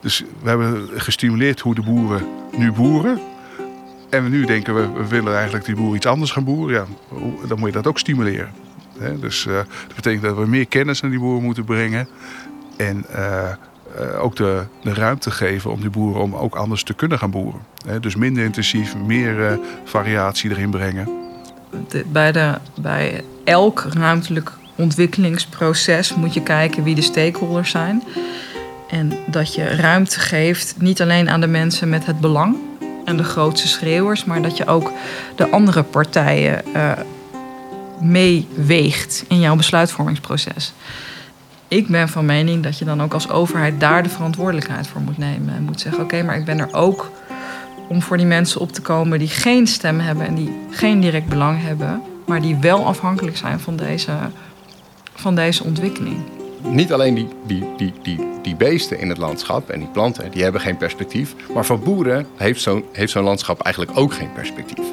Dus we hebben gestimuleerd hoe de boeren nu boeren. En nu denken we, we willen eigenlijk die boeren iets anders gaan boeren. Ja, dan moet je dat ook stimuleren. Dus uh, dat betekent dat we meer kennis aan die boeren moeten brengen. En uh, uh, ook de, de, ruimte geven om die boeren om ook anders te kunnen gaan boeren. Dus minder intensief, meer variatie erin brengen. Bij, de, bij elk ruimtelijk ontwikkelingsproces moet je kijken wie de stakeholders zijn. En dat je ruimte geeft, niet alleen aan de mensen met het belang en de grootste schreeuwers, maar dat je ook de andere partijen uh, meeweegt in jouw besluitvormingsproces. Ik ben van mening dat je dan ook als overheid daar de verantwoordelijkheid voor moet nemen. En moet zeggen: oké, maar ik ben er ook om voor die mensen op te komen die geen stem hebben en die geen direct belang hebben, maar die wel afhankelijk zijn van deze, van deze ontwikkeling. Niet alleen die, die, die, die, die beesten in het landschap en die planten, die hebben geen perspectief. Maar voor boeren heeft zo'n heeft zo'n landschap eigenlijk ook geen perspectief.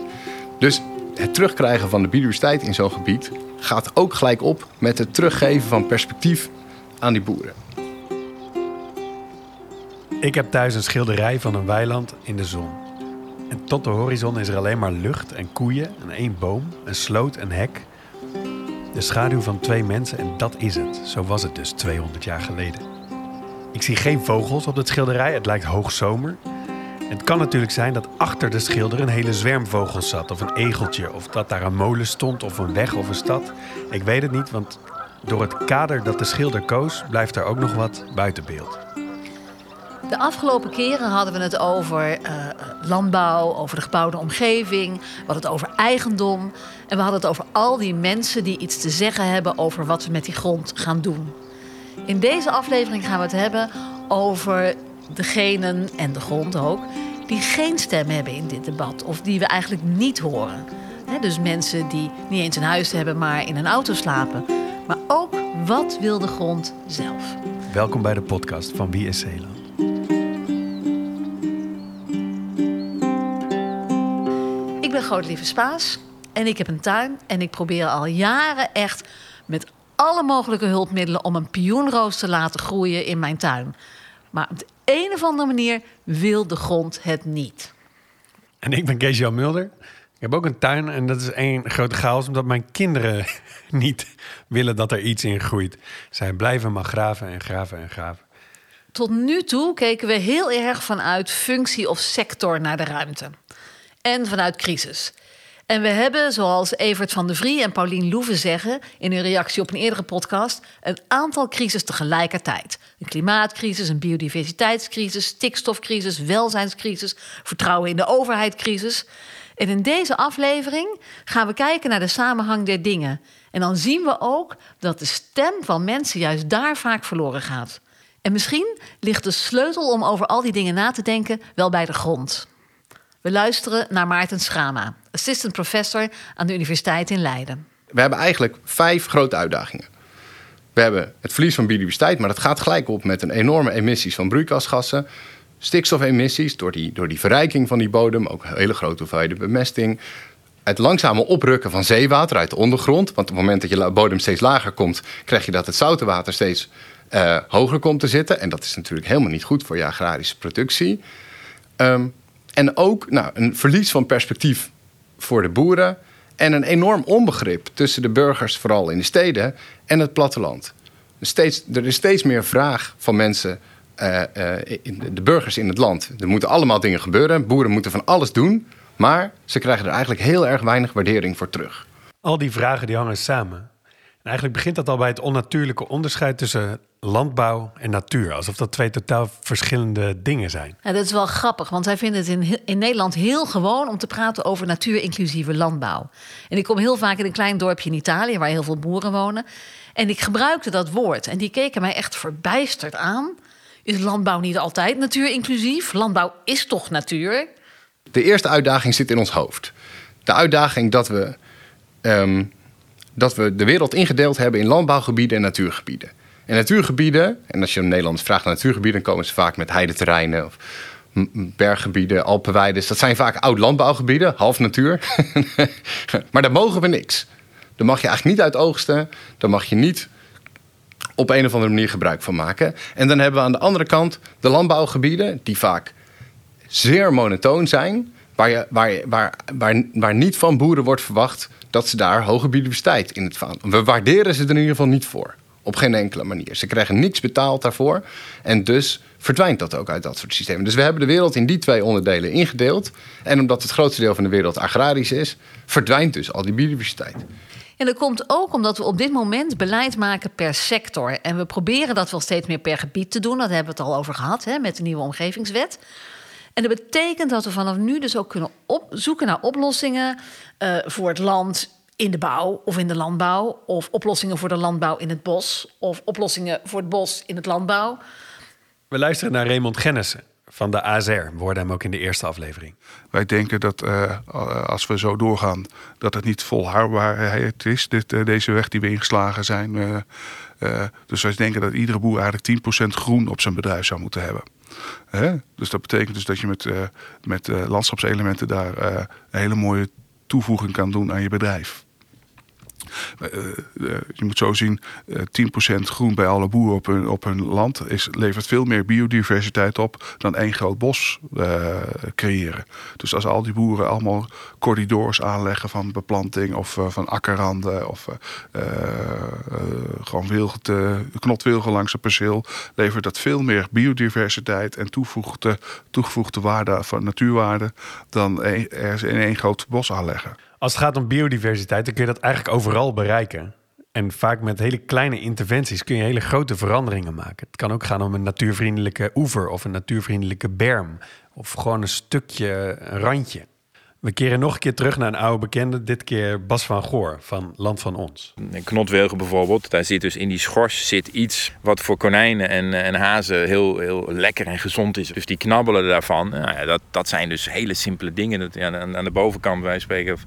Dus het terugkrijgen van de biodiversiteit in zo'n gebied gaat ook gelijk op met het teruggeven van perspectief aan die boeren. Ik heb thuis een schilderij van een weiland in de zon. En tot de horizon is er alleen maar lucht en koeien en één boom, een sloot en hek. De schaduw van twee mensen en dat is het. Zo was het dus 200 jaar geleden. Ik zie geen vogels op het schilderij, het lijkt hoogzomer. Het kan natuurlijk zijn dat achter de schilder een hele zwerm vogels zat, of een egeltje, of dat daar een molen stond, of een weg of een stad. Ik weet het niet, want door het kader dat de schilder koos, blijft er ook nog wat buiten beeld. De afgelopen keren hadden we het over uh, landbouw, over de gebouwde omgeving, we hadden het over eigendom en we hadden het over al die mensen die iets te zeggen hebben over wat we met die grond gaan doen. In deze aflevering gaan we het hebben over degenen en de grond ook die geen stem hebben in dit debat of die we eigenlijk niet horen. dus mensen die niet eens een huis hebben, maar in een auto slapen. Maar ook wat wil de grond zelf? Welkom bij de podcast van Wie is Zeeland? Ben Grootlieve Spaas en ik heb een tuin en ik probeer al jaren echt met alle mogelijke hulpmiddelen om een pioenroos te laten groeien in mijn tuin. Maar op de een of andere manier wil de grond het niet. En ik ben Kees-Jan Mulder. Ik heb ook een tuin en dat is één grote chaos... omdat mijn kinderen niet willen dat er iets in groeit. Zij blijven maar graven en graven en graven. Tot nu toe keken we heel erg vanuit functie of sector naar de ruimte. En vanuit crisis. En we hebben, zoals Evert van de Vrie en Paulien Loeven zeggen in hun reactie op een eerdere podcast, een aantal crisis tegelijkertijd. Een klimaatcrisis, een biodiversiteitscrisis, stikstofcrisis, welzijnscrisis, vertrouwen in de overheidcrisis. En in deze aflevering gaan we kijken naar de samenhang der dingen. En dan zien we ook dat de stem van mensen juist daar vaak verloren gaat. En misschien ligt de sleutel om over al die dingen na te denken wel bij de grond. We luisteren naar Maarten Schrama, assistant professor aan de Universiteit in Leiden. We hebben eigenlijk vijf grote uitdagingen. We hebben het verlies van biodiversiteit, maar dat gaat gelijk op met een enorme emissies van broeikasgassen. Stikstofemissies door die, door die verrijking van die bodem, ook hele grote hoeveelheden bemesting. Het langzame oprukken van zeewater uit de ondergrond. Want op het moment dat je bodem steeds lager komt, krijg je dat het zoute water steeds uh, hoger komt te zitten. En dat is natuurlijk helemaal niet goed voor je agrarische productie. Um, en ook nou, een verlies van perspectief voor de boeren. En een enorm onbegrip tussen de burgers, vooral in de steden, en het platteland. Steeds, er is steeds meer vraag van mensen, uh, uh, de burgers in het land. Er moeten allemaal dingen gebeuren. Boeren moeten van alles doen. Maar ze krijgen er eigenlijk heel erg weinig waardering voor terug. Al die vragen die hangen samen. En eigenlijk begint dat al bij het onnatuurlijke onderscheid tussen landbouw en natuur. Alsof dat twee totaal verschillende dingen zijn. Ja, dat is wel grappig, want wij vinden het in, in Nederland heel gewoon om te praten over natuur-inclusieve landbouw. En ik kom heel vaak in een klein dorpje in Italië waar heel veel boeren wonen. En ik gebruikte dat woord en die keken mij echt verbijsterd aan. Is landbouw niet altijd natuur-inclusief? Landbouw is toch natuur? De eerste uitdaging zit in ons hoofd. De uitdaging dat we, um, dat we de wereld ingedeeld hebben in landbouwgebieden en natuurgebieden. En natuurgebieden, en als je een Nederlanders vraagt naar natuurgebieden, dan komen ze vaak met heideterreinen of berggebieden, alpenweiden. Dat zijn vaak oud landbouwgebieden, half natuur. maar daar mogen we niks. Daar mag je eigenlijk niet uit oogsten. Daar mag je niet op een of andere manier gebruik van maken. En dan hebben we aan de andere kant de landbouwgebieden, die vaak zeer monotoon zijn, waar, je, waar, waar, waar, waar niet van boeren wordt verwacht dat ze daar hoge biodiversiteit in het van. We waarderen ze er in ieder geval niet voor. Op geen enkele manier. Ze krijgen niks betaald daarvoor. En dus verdwijnt dat ook uit dat soort systemen. Dus we hebben de wereld in die twee onderdelen ingedeeld. En omdat het grootste deel van de wereld agrarisch is, verdwijnt dus al die biodiversiteit. En dat komt ook omdat we op dit moment beleid maken per sector. En we proberen dat wel steeds meer per gebied te doen. Dat hebben we het al over gehad hè, met de nieuwe omgevingswet. En dat betekent dat we vanaf nu dus ook kunnen zoeken naar oplossingen uh, voor het land in de bouw of in de landbouw. Of oplossingen voor de landbouw in het bos. Of oplossingen voor het bos in het landbouw. We luisteren naar Raymond Gennissen van de AZR. We hoorden hem ook in de eerste aflevering. Wij denken dat uh, als we zo doorgaan, dat het niet volhoudbaarheid is, dit, uh, deze weg die we ingeslagen zijn. Uh, dus wij denken dat iedere boer eigenlijk 10% groen op zijn bedrijf zou moeten hebben. Hè? Dus dat betekent dus dat je met, met landschapselementen daar een hele mooie toevoeging kan doen aan je bedrijf. Uh, uh, je moet zo zien, uh, 10% groen bij alle boeren op hun, op hun land is, levert veel meer biodiversiteit op dan één groot bos eh, creëren. Dus als al die boeren allemaal corridors aanleggen van beplanting of van akkerranden of gewoon wilgte, knotwilgen langs een perceel, levert dat veel meer biodiversiteit en toegevoegde, toegevoegde waarde van natuurwaarde dan er in één groot bos aanleggen. Als het gaat om biodiversiteit, dan kun je dat eigenlijk overal bereiken. En vaak met hele kleine interventies kun je hele grote veranderingen maken. Het kan ook gaan om een natuurvriendelijke oever of een natuurvriendelijke berm. Of gewoon een stukje, een randje. We keren nog een keer terug naar een oude bekende, dit keer Bas van Goor van Land van Ons. Knotwilgen bijvoorbeeld, daar zit dus in die schors zit iets wat voor konijnen en, en hazen heel, heel lekker en gezond is. Dus die knabbelen daarvan, nou ja, dat, dat zijn dus hele simpele dingen. Dat, ja, aan, de bovenkant, wij spreken,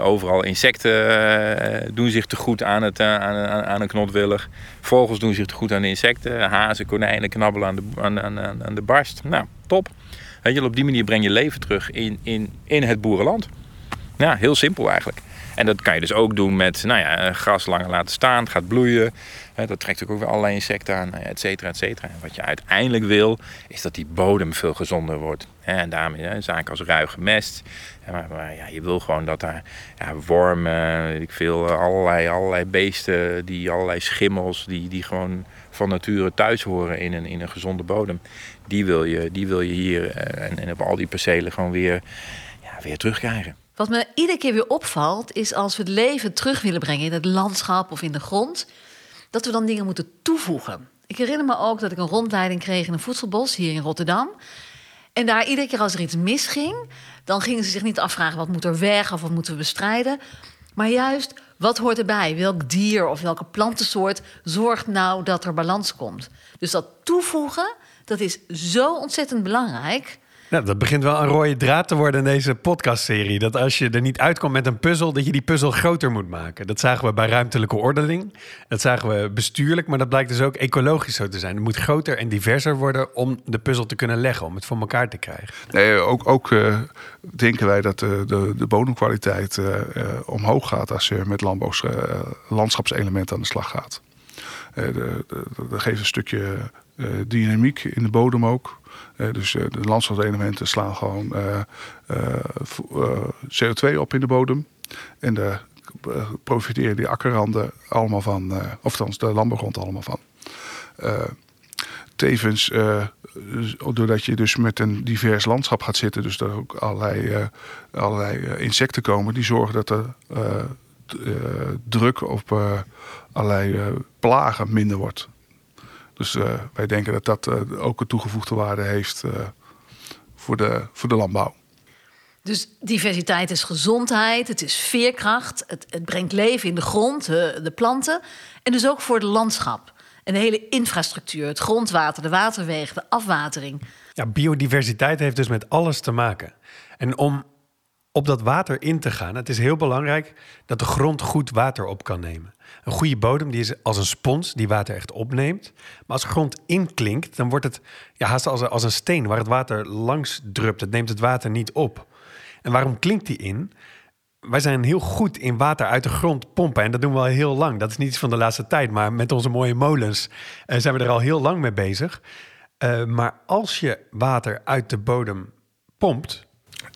overal insecten uh, doen zich te goed aan, het, uh, aan, aan een knotwillig. Vogels doen zich te goed aan de insecten. Hazen, konijnen knabbelen aan de, aan, aan, aan de barst. Nou, top. Weet je, op die manier breng je leven terug in, in, in het boerenland. Ja, heel simpel eigenlijk. En dat kan je dus ook doen met nou ja, gras langer laten staan. Het gaat bloeien. Dat trekt ook weer allerlei insecten aan, et cetera, et cetera. En wat je uiteindelijk wil, is dat die bodem veel gezonder wordt. En daarmee zaken als ruige mest. Maar, maar ja, je wil gewoon dat daar ja, wormen, weet ik veel, allerlei, allerlei beesten, die, allerlei schimmels, die, die gewoon van nature thuis horen in een, in een gezonde bodem. Die wil je, die wil je hier en, en op al die percelen gewoon weer, ja, weer terugkrijgen. Wat me iedere keer weer opvalt, is als we het leven terug willen brengen in het landschap of in de grond, dat we dan dingen moeten toevoegen. Ik herinner me ook dat ik een rondleiding kreeg in een voedselbos hier in Rotterdam. En daar iedere keer als er iets misging, dan gingen ze zich niet afvragen wat moet er weg of wat moeten we bestrijden. Maar juist, wat hoort erbij? Welk dier of welke plantensoort zorgt nou dat er balans komt? Dus dat toevoegen, dat is zo ontzettend belangrijk. Nou, dat begint wel een rode draad te worden in deze podcastserie. Dat als je er niet uitkomt met een puzzel, dat je die puzzel groter moet maken. Dat zagen we bij ruimtelijke ordening. Dat zagen we bestuurlijk, maar dat blijkt dus ook ecologisch zo te zijn. Het moet groter en diverser worden om de puzzel te kunnen leggen, om het voor elkaar te krijgen. Nee, ook ook uh, denken wij dat uh, de, de bodemkwaliteit uh, omhoog gaat als je met landschapselementen aan de slag gaat. dat geeft een stukje dynamiek in de bodem ook. Dus uh, de landschapselementen slaan gewoon uh, CO2 op in de bodem. En daar profiteren die akkerranden allemaal van, of althans de landbouwgrond allemaal van. tevens, doordat je dus met een divers landschap gaat zitten, dus dat ook allerlei, allerlei insecten komen, die zorgen dat de druk op allerlei plagen minder wordt. Dus uh, wij denken dat dat uh, ook een toegevoegde waarde heeft uh, voor, de, voor de landbouw. Dus diversiteit is gezondheid, het is veerkracht, het, het brengt leven in de grond, de planten. En dus ook voor het landschap. En de hele infrastructuur, het grondwater, de waterwegen, de afwatering. Ja, biodiversiteit heeft dus met alles te maken. En om op dat water in te gaan, het is heel belangrijk dat de grond goed water op kan nemen. Een goede bodem die is als een spons die water echt opneemt. Maar als grond inklinkt, dan wordt het ja, haast als, als een steen waar het water langs drupt. Het neemt het water niet op. En waarom klinkt die in? wij zijn heel goed in water uit de grond pompen. En dat doen we al heel lang. Dat is niet iets van de laatste tijd. Maar met onze mooie molens uh, zijn we er al heel lang mee bezig. Uh, maar als je water uit de bodem pompt...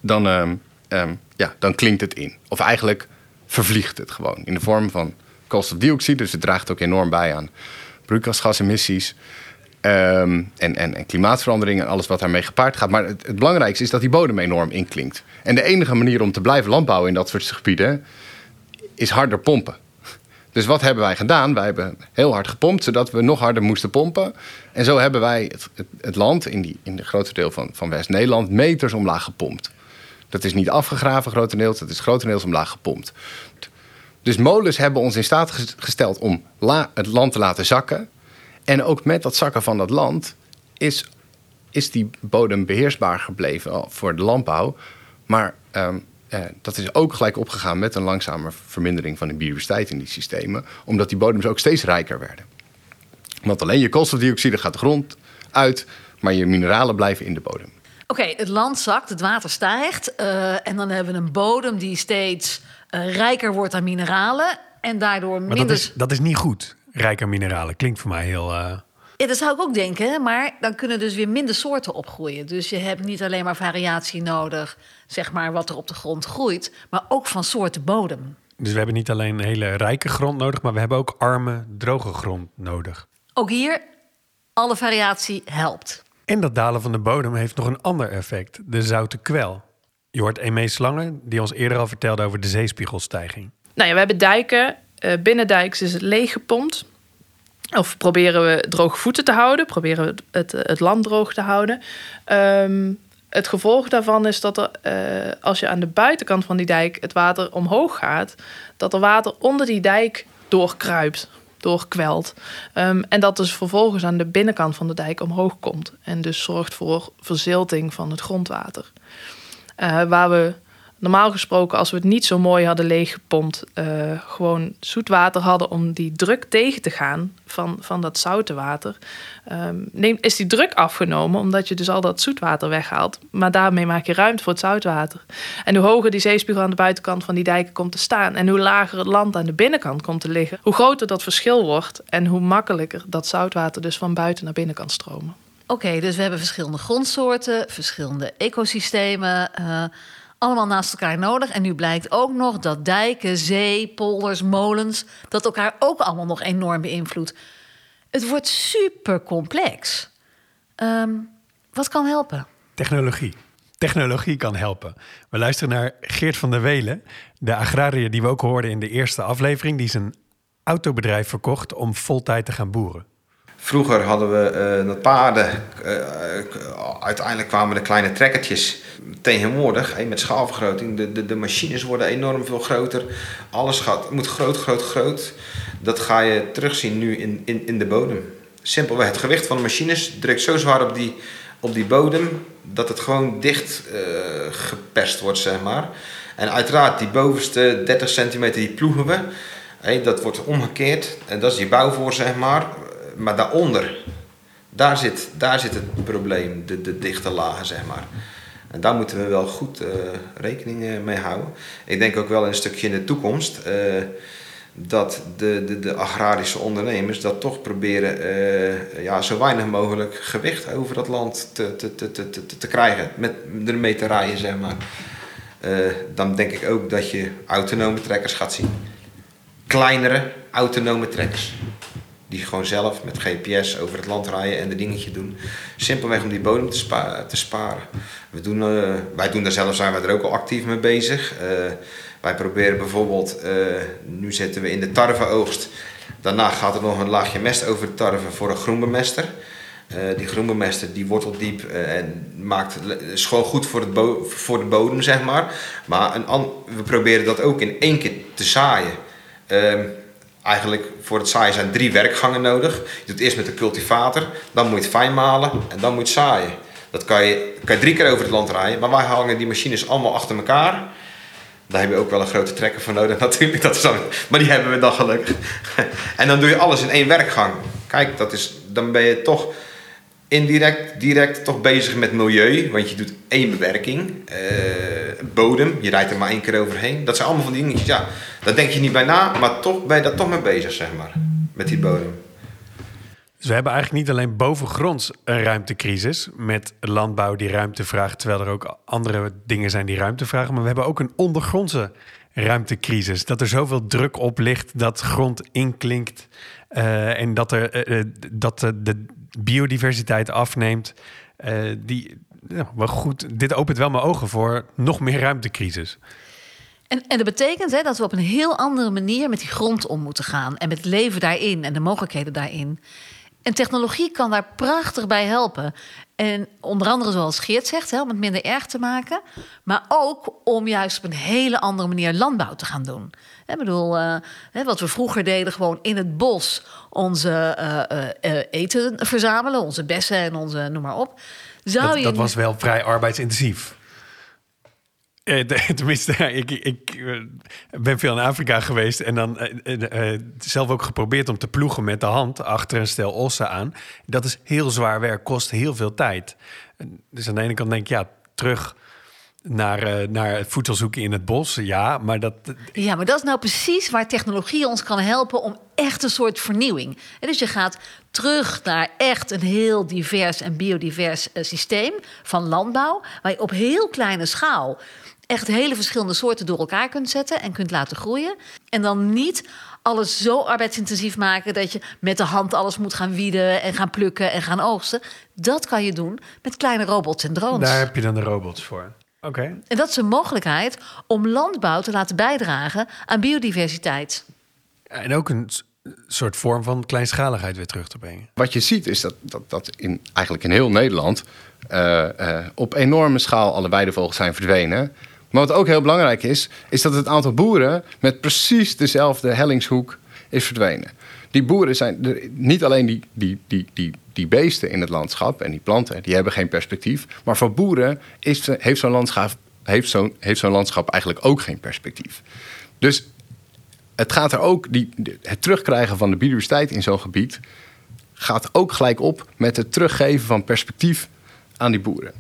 Dan, um, um, ja, dan klinkt het in. Of eigenlijk vervliegt het gewoon. In de vorm van koolstofdioxide. Dus het draagt ook enorm bij aan broeikasgasemissies. Um, en, en, en, klimaatverandering en alles wat daarmee gepaard gaat. Maar het, het, belangrijkste is dat die bodem enorm inklinkt. En de enige manier om te blijven landbouwen in dat soort gebieden is harder pompen. Dus wat hebben wij gedaan? Wij hebben heel hard gepompt, zodat we nog harder moesten pompen. En zo hebben wij het, het, het land in, die, in de grote deel van, van West-Nederland meters omlaag gepompt. Dat is niet afgegraven grotendeels, dat is grotendeels omlaag gepompt. Dus molens hebben ons in staat gesteld om het land te laten zakken. En ook met dat zakken van dat land is, is die bodem beheersbaar gebleven voor de landbouw. Maar um, eh, dat is ook gelijk opgegaan met een langzame vermindering van de biodiversiteit in die systemen. Omdat die bodems ook steeds rijker werden. Want alleen je koolstofdioxide gaat de grond uit, maar je mineralen blijven in de bodem. Oké, het land zakt, het water stijgt. Uh, en dan hebben we een bodem die steeds rijker wordt aan mineralen. En daardoor minder. Maar dat is, dat is niet goed, rijker mineralen. Klinkt voor mij heel. Uh... Ja, dat zou ik ook denken. Maar dan kunnen dus weer minder soorten opgroeien. Dus je hebt niet alleen maar variatie nodig, zeg maar, wat er op de grond groeit, maar ook van soorten bodem. Dus we hebben niet alleen een hele rijke grond nodig, maar we hebben ook arme, droge grond nodig. Ook hier, alle variatie helpt. En dat dalen van de bodem heeft nog een ander effect: de zoute kwel. Je hoort Eme Slangen, die ons eerder al vertelde over de zeespiegelstijging. Nou ja, we hebben dijken. Uh, binnendijks is het leeggepompt. Of proberen we droge voeten te houden, proberen we het, het land droog te houden. Um, het gevolg daarvan is dat er, uh, als je aan de buitenkant van die dijk het water omhoog gaat, dat er water onder die dijk doorkruipt, doorkwelt. Um, en dat dus vervolgens aan de binnenkant van de dijk omhoog komt. En dus zorgt voor verzilting van het grondwater. Uh, waar we normaal gesproken, als we het niet zo mooi hadden leeggepompt, uh, gewoon zoetwater hadden om die druk tegen te gaan van, van dat zoute water, um, is die druk afgenomen omdat je dus al dat zoetwater weghaalt. Maar daarmee maak je ruimte voor het zoutwater. En hoe hoger die zeespiegel aan de buitenkant van die dijken komt te staan en hoe lager het land aan de binnenkant komt te liggen, hoe groter dat verschil wordt en hoe makkelijker dat zoutwater dus van buiten naar binnen kan stromen. Oké, dus we hebben verschillende grondsoorten, verschillende ecosystemen. Uh, allemaal naast elkaar nodig. En nu blijkt ook nog dat dijken, zee, polders, molens... dat elkaar ook allemaal nog enorm beïnvloedt. Het wordt super complex. Um, wat kan helpen? Technologie. Technologie kan helpen. We luisteren naar Geert van der Welen, de agrariër die we ook hoorden in de eerste aflevering. Die zijn autobedrijf verkocht om voltijd te gaan boeren. Vroeger hadden we uh, paarden. Uh, uiteindelijk kwamen de kleine trekkertjes. Tegenwoordig, met schaalvergroting, de, de, de machines worden enorm veel groter. Alles gaat, moet groot, groot, groot. Dat ga je terugzien nu in, in, in de bodem. Simpelweg, het gewicht van de machines drukt zo zwaar op die, op die bodem dat het gewoon dicht uh, wordt, zeg maar. En uiteraard, die bovenste 30 centimeter die ploegen we. Dat wordt omgekeerd en dat is die bouwvoor, zeg maar maar daaronder, daar zit, daar zit het probleem, de, de dichte lagen, zeg maar. En daar moeten we wel goed uh, rekening mee houden. Ik denk ook wel een stukje in de toekomst uh, dat de, de, de, agrarische ondernemers dat toch proberen ja, zo weinig mogelijk gewicht over dat land te, te, te, te, te, krijgen. Met ermee te rijden, zeg maar. dan denk ik ook dat je autonome trekkers gaat zien. Kleinere autonome trekkers die gewoon zelf met GPS over het land rijden en de dingetje doen. Simpelweg om die bodem te, te sparen. We doen, uh, wij doen daar zelf, zijn we er ook al actief mee bezig. Uh, wij proberen bijvoorbeeld, uh, nu zitten we in de tarweoogst. Daarna gaat er nog een laagje mest over de tarwe voor een groenbemester. die groenbemester die wortelt diep en maakt, is gewoon goed voor, het voor de bodem, zeg maar. Maar een we proberen dat ook in één keer te zaaien. Ehm, eigenlijk voor het zaaien zijn drie werkgangen nodig. Je doet eerst met de cultivator, dan moet je het fijn malen en dan moet je zaaien. Dat kan je, kan je drie keer over het land rijden, maar wij hangen die machines allemaal achter elkaar. Daar heb je ook wel een grote trekker voor nodig natuurlijk, dat is dan, maar die hebben we dan gelukkig. En dan doe je alles in één werkgang. Kijk, dat is, dan ben je toch indirect, direct toch bezig met milieu. Want je doet één bewerking. eh, bodem, je rijdt er maar één keer overheen. Dat zijn allemaal van die dingetjes. Ja, daar denk je niet bij na, maar toch ben je daar toch mee bezig, zeg maar. Met die bodem. Dus we hebben eigenlijk niet alleen bovengronds een ruimtecrisis met landbouw die ruimte vraagt, terwijl er ook andere dingen zijn die ruimte vragen, maar we hebben ook een ondergrondse ruimtecrisis. Dat er zoveel druk op ligt dat grond inklinkt eh, en dat, er, eh, dat de biodiversiteit afneemt. Eh, die, wel goed, dit opent wel mijn ogen voor nog meer ruimtecrisis. En, en dat betekent hè, dat we op een heel andere manier met die grond om moeten gaan. En met leven daarin en de mogelijkheden daarin. En technologie kan daar prachtig bij helpen. En onder andere, zoals Geert zegt, hè, om het minder erg te maken. Maar ook om juist op een hele andere manier landbouw te gaan doen. Ik bedoel, eh, hè, wat we vroeger deden, gewoon in het bos onze eh, eh, eten verzamelen. Onze bessen en onze noem maar op. Zou Dat, je dat was wel vrij arbeidsintensief. Eh, de- tenminste, ik, ik ben veel in Afrika geweest en dan eh, eh, eh, zelf ook geprobeerd om te ploegen met de hand achter een stel ossen aan. Dat is heel zwaar werk, kost heel veel tijd. Dus aan de ene kant denk ik, ja, terug naar, eh, naar het voedsel zoeken in het bos, ja, maar dat, Ja, maar dat is nou precies waar technologie ons kan helpen om echt een soort vernieuwing. En dus je gaat terug naar echt een heel divers en biodivers eh, systeem van landbouw, waar je op heel kleine schaal echt hele verschillende soorten door elkaar kunt zetten en kunt laten groeien. En dan niet alles zo arbeidsintensief maken dat je met de hand alles moet gaan wieden en gaan plukken en gaan oogsten. Dat kan je doen met kleine robots en drones. daar heb je dan de robots voor. Oké. En dat is een mogelijkheid om landbouw te laten bijdragen aan biodiversiteit. En ook een soort vorm van kleinschaligheid weer terug te brengen. Wat je ziet is dat, dat, dat in, eigenlijk in heel Nederland eh, eh, op enorme schaal alle weidevogels zijn verdwenen. Maar wat ook heel belangrijk is, is dat het aantal boeren met precies dezelfde hellingshoek is verdwenen. Die boeren zijn niet alleen die, die, die, die, die beesten in het landschap en die planten, die hebben geen perspectief. Maar voor boeren is, heeft zo'n landschap, heeft zo'n, heeft zo'n landschap eigenlijk ook geen perspectief. Dus het gaat er ook, die, het terugkrijgen van de biodiversiteit in zo'n gebied gaat ook gelijk op met het teruggeven van perspectief aan die boeren.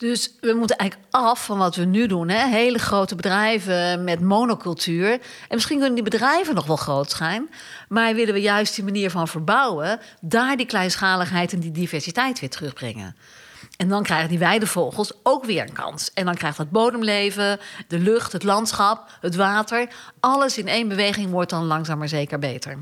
Dus we moeten eigenlijk af van wat we nu doen. Hè? Hele grote bedrijven met monocultuur. En misschien kunnen die bedrijven nog wel groot zijn. Maar willen we juist die manier van verbouwen... daar die kleinschaligheid en die diversiteit weer terugbrengen. En dan krijgen die weidevogels ook weer een kans. En dan krijgt het bodemleven, de lucht, het landschap, het water... alles in één beweging wordt dan langzaam maar zeker beter.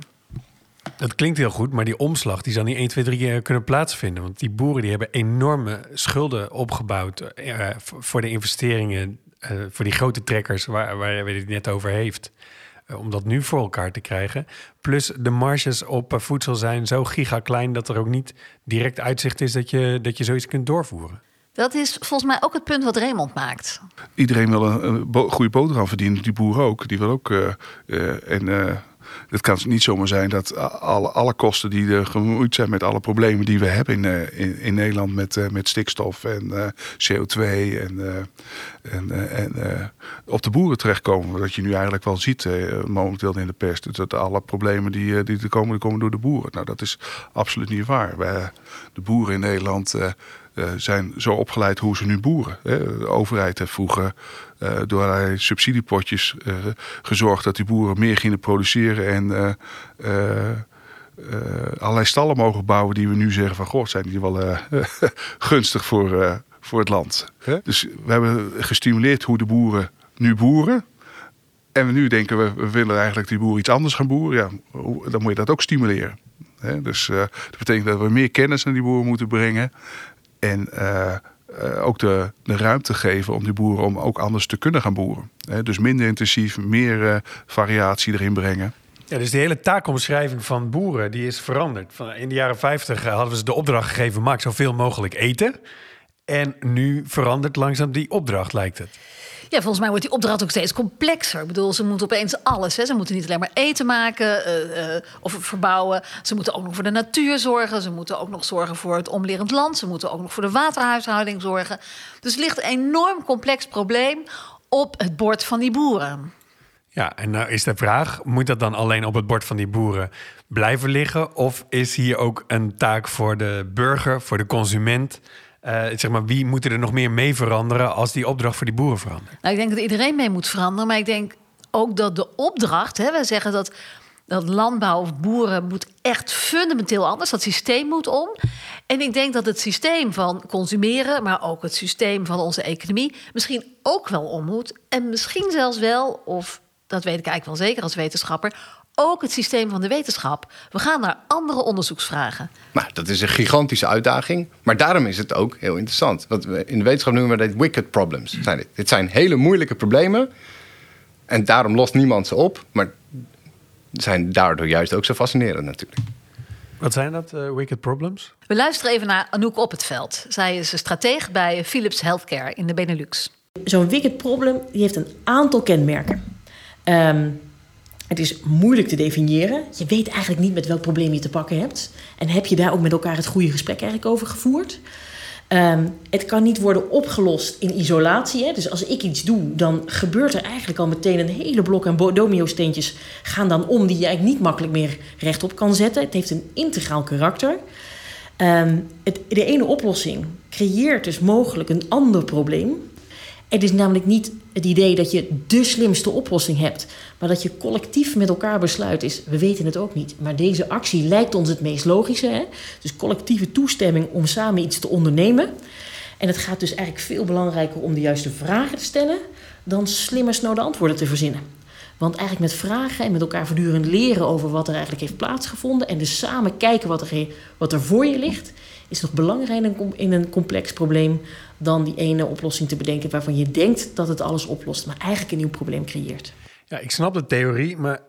Dat klinkt heel goed, maar die omslag die zal niet 1, 2, 3 keer kunnen plaatsvinden. Want die boeren die hebben enorme schulden opgebouwd eh, voor de investeringen, eh, voor die grote trekkers waar, waar we het net over heeft. Eh, om dat nu voor elkaar te krijgen. Plus de marges op voedsel zijn zo gigaklein dat er ook niet direct uitzicht is dat je, dat je zoiets kunt doorvoeren. Dat is volgens mij ook het punt wat Raymond maakt. Iedereen wil een, een bo- goede boterham verdienen, die boer ook. Die wil ook. eh, eh, en eh, het kan niet zomaar zijn dat alle, alle kosten die er gemoeid zijn met alle problemen die we hebben in, eh, in, in Nederland met, eh, met stikstof en eh, CO2 en, en, en op de boeren terechtkomen. Wat je nu eigenlijk wel ziet momenteel in de pers. Dat alle problemen die, die er komen, die komen door de boeren. Nou, dat is absoluut niet waar. Wij, de boeren in Nederland zijn zo opgeleid hoe ze nu boeren. De overheid heeft vroeger eh, door allerlei subsidiepotjes eh, gezorgd dat die boeren meer gingen produceren en eh, allerlei stallen mogen bouwen die we nu zeggen van goh, zijn die wel gunstig voor, voor het land. Dus we hebben gestimuleerd hoe de boeren nu boeren. En we nu denken we, we willen eigenlijk die boeren iets anders gaan boeren. Ja, dan moet je dat ook stimuleren. Hè? Dus dat betekent dat we meer kennis naar die boeren moeten brengen. En ook de, de ruimte geven om die boeren om ook anders te kunnen gaan boeren. Dus minder intensief, meer eh, variatie erin brengen. Ja, dus die hele taakomschrijving van boeren die is veranderd. In de jaren 50 hadden we ze de opdracht gegeven: maak zoveel mogelijk eten. En nu verandert langzaam die opdracht, lijkt het. Ja, volgens mij wordt die opdracht ook steeds complexer. Ik bedoel, ze moeten opeens alles. Hè. Ze moeten niet alleen maar eten maken eh, eh, of verbouwen. Ze moeten ook nog voor de natuur zorgen. Ze moeten ook nog zorgen voor het omlerend land. Ze moeten ook nog voor de waterhuishouding zorgen. Dus ligt een enorm complex probleem op het bord van die boeren. Ja, en nou is de vraag: moet dat dan alleen op het bord van die boeren blijven liggen? Of is hier ook een taak voor de burger, voor de consument? Uh, zeg maar, wie moet er nog meer mee veranderen als die opdracht voor die boeren verandert? Nou, ik denk dat iedereen mee moet veranderen, maar ik denk ook dat de opdracht, hè, we zeggen dat dat landbouw of boeren moet echt fundamenteel anders. Dat systeem moet om. En ik denk dat het systeem van consumeren, maar ook het systeem van onze economie, misschien ook wel om moet. En misschien zelfs wel, of dat weet ik eigenlijk wel zeker als wetenschapper, ook het systeem van de wetenschap. We gaan naar andere onderzoeksvragen. Maar dat is een gigantische uitdaging. Maar daarom is het ook heel interessant. Want in de wetenschap noemen we dat wicked problems. Zijn dit. dit zijn hele moeilijke problemen. En daarom lost niemand ze op. Maar zijn daardoor juist ook zo fascinerend natuurlijk. Wat zijn dat, uh, wicked problems? We luisteren even naar Anouk op het veld. Zij is een strateeg bij Philips Healthcare in de Benelux. Zo'n wicked problem die heeft een aantal kenmerken. Um, het is moeilijk te definiëren. Je weet eigenlijk niet met welk probleem je te pakken hebt. En heb je daar ook met elkaar het goede gesprek eigenlijk over gevoerd? Um, het kan niet worden opgelost in isolatie. Hè? Dus als ik iets doe, dan gebeurt er eigenlijk al meteen een hele blok aan domino-steentjes gaan dan om die je eigenlijk niet makkelijk meer rechtop kan zetten. Het heeft een integraal karakter. Um, het, de ene oplossing creëert dus mogelijk een ander probleem. Het is namelijk niet het idee dat je de slimste oplossing hebt, maar dat je collectief met elkaar besluit is, we weten het ook niet, maar deze actie lijkt ons het meest logische. Hè? Dus collectieve toestemming om samen iets te ondernemen. En het gaat dus eigenlijk veel belangrijker om de juiste vragen te stellen dan slimmer snel de antwoorden te verzinnen. Want eigenlijk met vragen en met elkaar voortdurend leren over wat er eigenlijk heeft plaatsgevonden en dus samen kijken wat er, wat er voor je ligt, is nog belangrijker in een complex probleem dan die ene oplossing te bedenken waarvan je denkt dat het alles oplost, maar eigenlijk een nieuw probleem creëert. Ja, ik snap de theorie, maar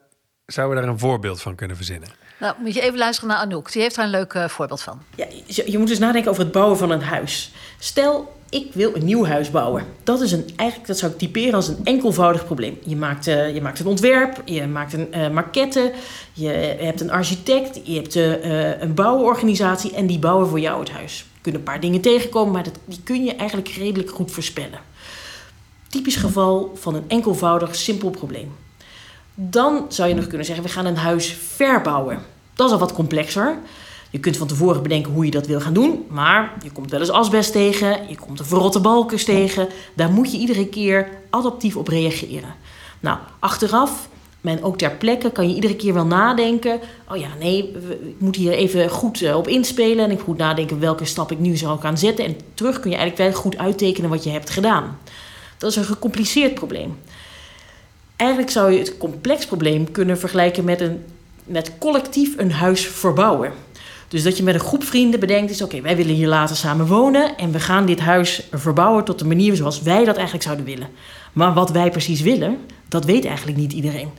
zouden we daar een voorbeeld van kunnen verzinnen? Nou, moet je even luisteren naar Anouk. Die heeft daar een leuk uh, voorbeeld van. Ja, je, je moet dus nadenken over het bouwen van een huis. Stel, ik wil een nieuw huis bouwen. Dat is een, eigenlijk, dat zou ik typeren als een enkelvoudig probleem. Je maakt, uh, je maakt een ontwerp, je maakt een uh, maquette, je hebt een architect, je hebt uh, een bouworganisatie en die bouwen voor jou het huis. Er kunnen een paar dingen tegenkomen, maar dat, die kun je eigenlijk redelijk goed voorspellen. Typisch geval van een enkelvoudig, simpel probleem. Dan zou je nog kunnen zeggen, we gaan een huis verbouwen. Dat is al wat complexer. Je kunt van tevoren bedenken hoe je dat wil gaan doen, maar je komt wel eens asbest tegen, je komt de verrotte balkens tegen. Daar moet je iedere keer adaptief op reageren. Nou, achteraf, en ook ter plekke, kan je iedere keer wel nadenken. Oh ja, nee, ik moet hier even goed eh, op inspelen en ik moet nadenken welke stap ik nu zou gaan zetten. En terug kun je eigenlijk wel goed uittekenen wat je hebt gedaan. Dat is een gecompliceerd probleem. Eigenlijk zou je het complex probleem kunnen vergelijken met, een, met collectief een huis verbouwen. Dus dat je met een groep vrienden bedenkt is... oké, wij willen hier later samen wonen... en we gaan dit huis verbouwen tot de manier zoals wij dat eigenlijk zouden willen. Maar wat wij precies willen, dat weet eigenlijk niet iedereen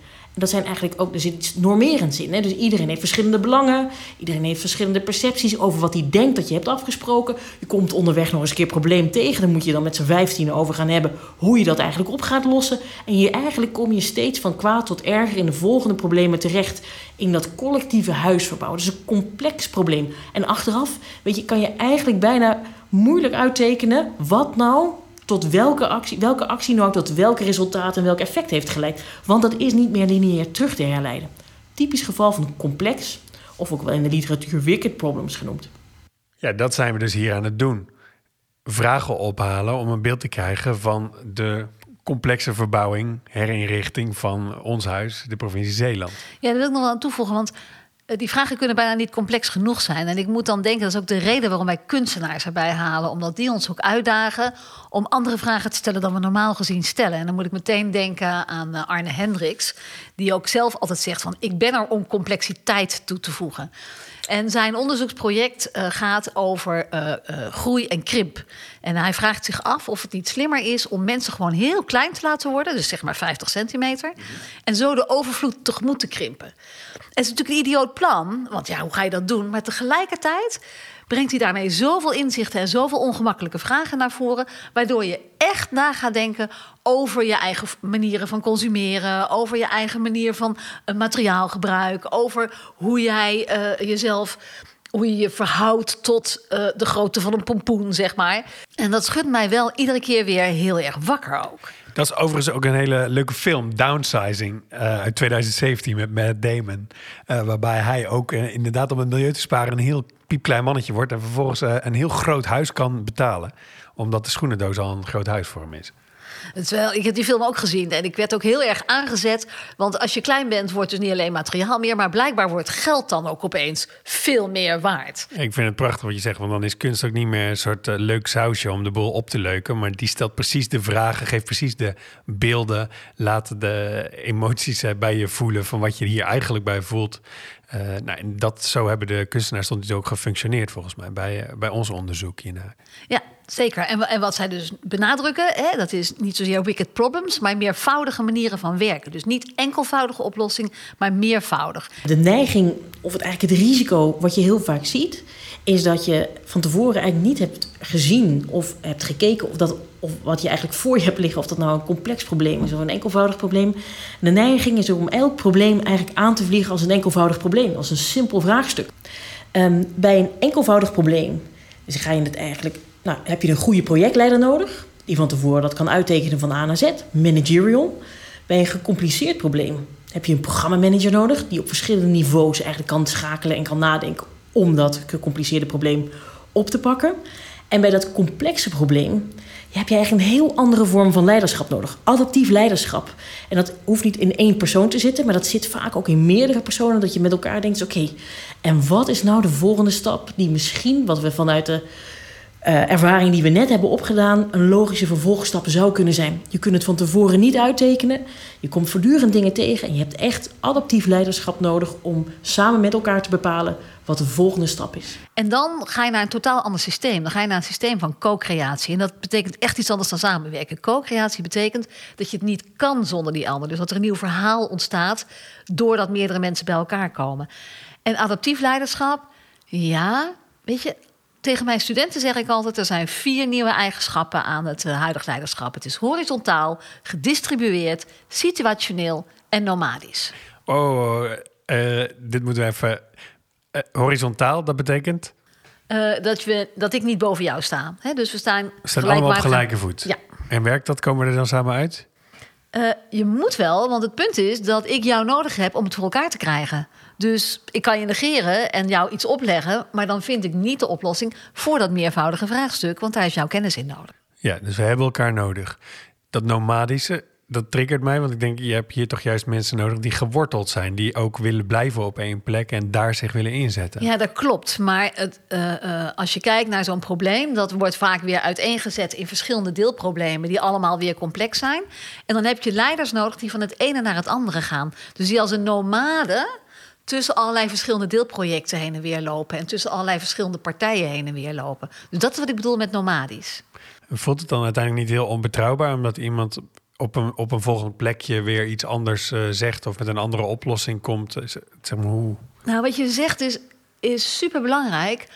dat zijn eigenlijk ook, er zit iets normerends in. Hè? Dus iedereen heeft verschillende belangen, iedereen heeft verschillende percepties over wat hij denkt dat je hebt afgesproken. Je komt onderweg nog eens een keer probleem tegen, dan moet je dan met z'n vijftien over gaan hebben hoe je dat eigenlijk op gaat lossen. En je, eigenlijk kom je steeds van kwaad tot erger in de volgende problemen terecht in dat collectieve huisverbouw. Dat is een complex probleem. En achteraf, weet je, kan je eigenlijk bijna moeilijk uittekenen wat nou tot welke actie, welke actie nou tot welke resultaat en welk effect heeft geleid. Want dat is niet meer lineair terug te herleiden. Typisch geval van complex, of ook wel in de literatuur wicked problems genoemd. Ja, dat zijn we dus hier aan het doen. Vragen ophalen om een beeld te krijgen van de complexe verbouwing, herinrichting van ons huis, de provincie Zeeland. Ja, daar wil ik nog wel aan toevoegen, want die vragen kunnen bijna niet complex genoeg zijn. En ik moet dan denken, dat is ook de reden waarom wij kunstenaars erbij halen. Omdat die ons ook uitdagen om andere vragen te stellen dan we normaal gezien stellen. En dan moet ik meteen denken aan eh, Arne Hendricks. Die ook zelf altijd zegt van, ik ben er om complexiteit toe te voegen. En zijn onderzoeksproject uh, gaat over uh, uh, groei en krimp. En hij vraagt zich af of het niet slimmer is om mensen gewoon heel klein te laten worden, dus zeg maar 50 centimeter, en zo de overvloed tegemoet te krimpen. Het is natuurlijk een idioot plan, want ja, hoe ga je dat doen? Maar tegelijkertijd brengt hij daarmee zoveel inzichten en zoveel ongemakkelijke vragen naar voren, waardoor je echt na gaat denken over je eigen manieren van consumeren, over je eigen manier van uh, materiaalgebruik, over hoe jij uh, jezelf hoe je je verhoudt tot uh, de grootte van een pompoen, zeg maar. En dat schudt mij wel iedere keer weer heel erg wakker ook. Dat is overigens ook een hele leuke film, Downsizing, uh, uit 2017 met Matt Damon. Uh, waarbij hij ook uh, inderdaad om het milieu te sparen een heel piepklein mannetje wordt... en vervolgens een heel groot huis kan betalen. Omdat de schoenendoos al een groot huis voor hem is. Ik heb die film ook gezien en ik werd ook heel erg aangezet. Want als je klein bent, wordt dus niet alleen materiaal meer... maar blijkbaar wordt geld dan ook opeens veel meer waard. Ik vind het prachtig wat je zegt, want dan is kunst ook niet meer een soort uh, leuk sausje... om de boel op te leuken, maar die stelt precies de vragen... geeft precies de beelden, laat de emoties uh, bij je voelen... van wat je hier eigenlijk bij voelt. Uh, nou, en dat, zo hebben de kunstenaars tot ook gefunctioneerd volgens mij bij, bij ons onderzoek hiernaar. Ja, Zeker. En, en wat zij dus benadrukken, hè, dat is niet zozeer wicked problems, maar meervoudige manieren van werken. Dus niet enkelvoudige oplossing, maar meervoudig. De neiging, of het eigenlijk het risico, wat je heel vaak ziet, is dat je van tevoren eigenlijk niet hebt gezien of hebt gekeken of, dat, of wat je eigenlijk voor je hebt liggen, of dat nou een complex probleem is of een enkelvoudig probleem. De neiging is om elk probleem eigenlijk aan te vliegen als een enkelvoudig probleem, als een simpel vraagstuk. Um, bij een enkelvoudig probleem dus ga je het eigenlijk nou, heb je een goede projectleider nodig, die van tevoren dat kan uittekenen van A naar Z, managerial. Bij een gecompliceerd probleem heb je een programmamanager nodig, die op verschillende niveaus eigenlijk kan schakelen en kan nadenken om dat gecompliceerde probleem op te pakken. En bij dat complexe probleem heb je eigenlijk een heel andere vorm van leiderschap nodig. Adaptief leiderschap. En dat hoeft niet in één persoon te zitten, maar dat zit vaak ook in meerdere personen. Dat je met elkaar denkt: oké, en wat is nou de volgende stap die misschien, wat we vanuit de uh, ervaring die we net hebben opgedaan een logische vervolgstap zou kunnen zijn. Je kunt het van tevoren niet uittekenen. Je komt voortdurend dingen tegen en je hebt echt adaptief leiderschap nodig om samen met elkaar te bepalen wat de volgende stap is. En dan ga je naar een totaal ander systeem. Dan ga je naar een systeem van co-creatie. En dat betekent echt iets anders dan samenwerken. Co-creatie betekent dat je het niet kan zonder die ander. Dus dat er een nieuw verhaal ontstaat doordat meerdere mensen bij elkaar komen. En adaptief leiderschap, ja, weet je, tegen mijn studenten zeg ik altijd: er zijn vier nieuwe eigenschappen aan het uh, huidig leiderschap. Het is horizontaal, gedistribueerd, situationeel en nomadisch. Oh, uh, dit moeten we even. Uh, horizontaal, dat betekent? dat, we, dat ik niet boven jou sta. Hè? Dus we staan, we staan allemaal op gelijke voet. Ja. En werkt dat? Komen we er dan samen uit? je moet wel, want het punt is dat ik jou nodig heb om het voor elkaar te krijgen. Dus ik kan je negeren en jou iets opleggen, maar dan vind ik niet de oplossing voor dat meervoudige vraagstuk, want daar is jouw kennis in nodig. Ja, dus we hebben elkaar nodig. Dat nomadische, dat triggert mij, want ik denk, je hebt hier toch juist mensen nodig die geworteld zijn, die ook willen blijven op één plek en daar zich willen inzetten. Ja, dat klopt. Maar het, uh, uh, als je kijkt naar zo'n probleem, dat wordt vaak weer uiteengezet in verschillende deelproblemen die allemaal weer complex zijn. En dan heb je leiders nodig die van het ene naar het andere gaan. Dus die als een nomade tussen allerlei verschillende deelprojecten heen en weer lopen. En tussen allerlei verschillende partijen heen en weer lopen. Dus dat is wat ik bedoel met nomadisch. Voelt het dan uiteindelijk niet heel onbetrouwbaar omdat iemand op een, op een volgend plekje weer iets anders uh, zegt of met een andere oplossing komt? Zeg maar hoe. Nou, wat je zegt is, is super belangrijk.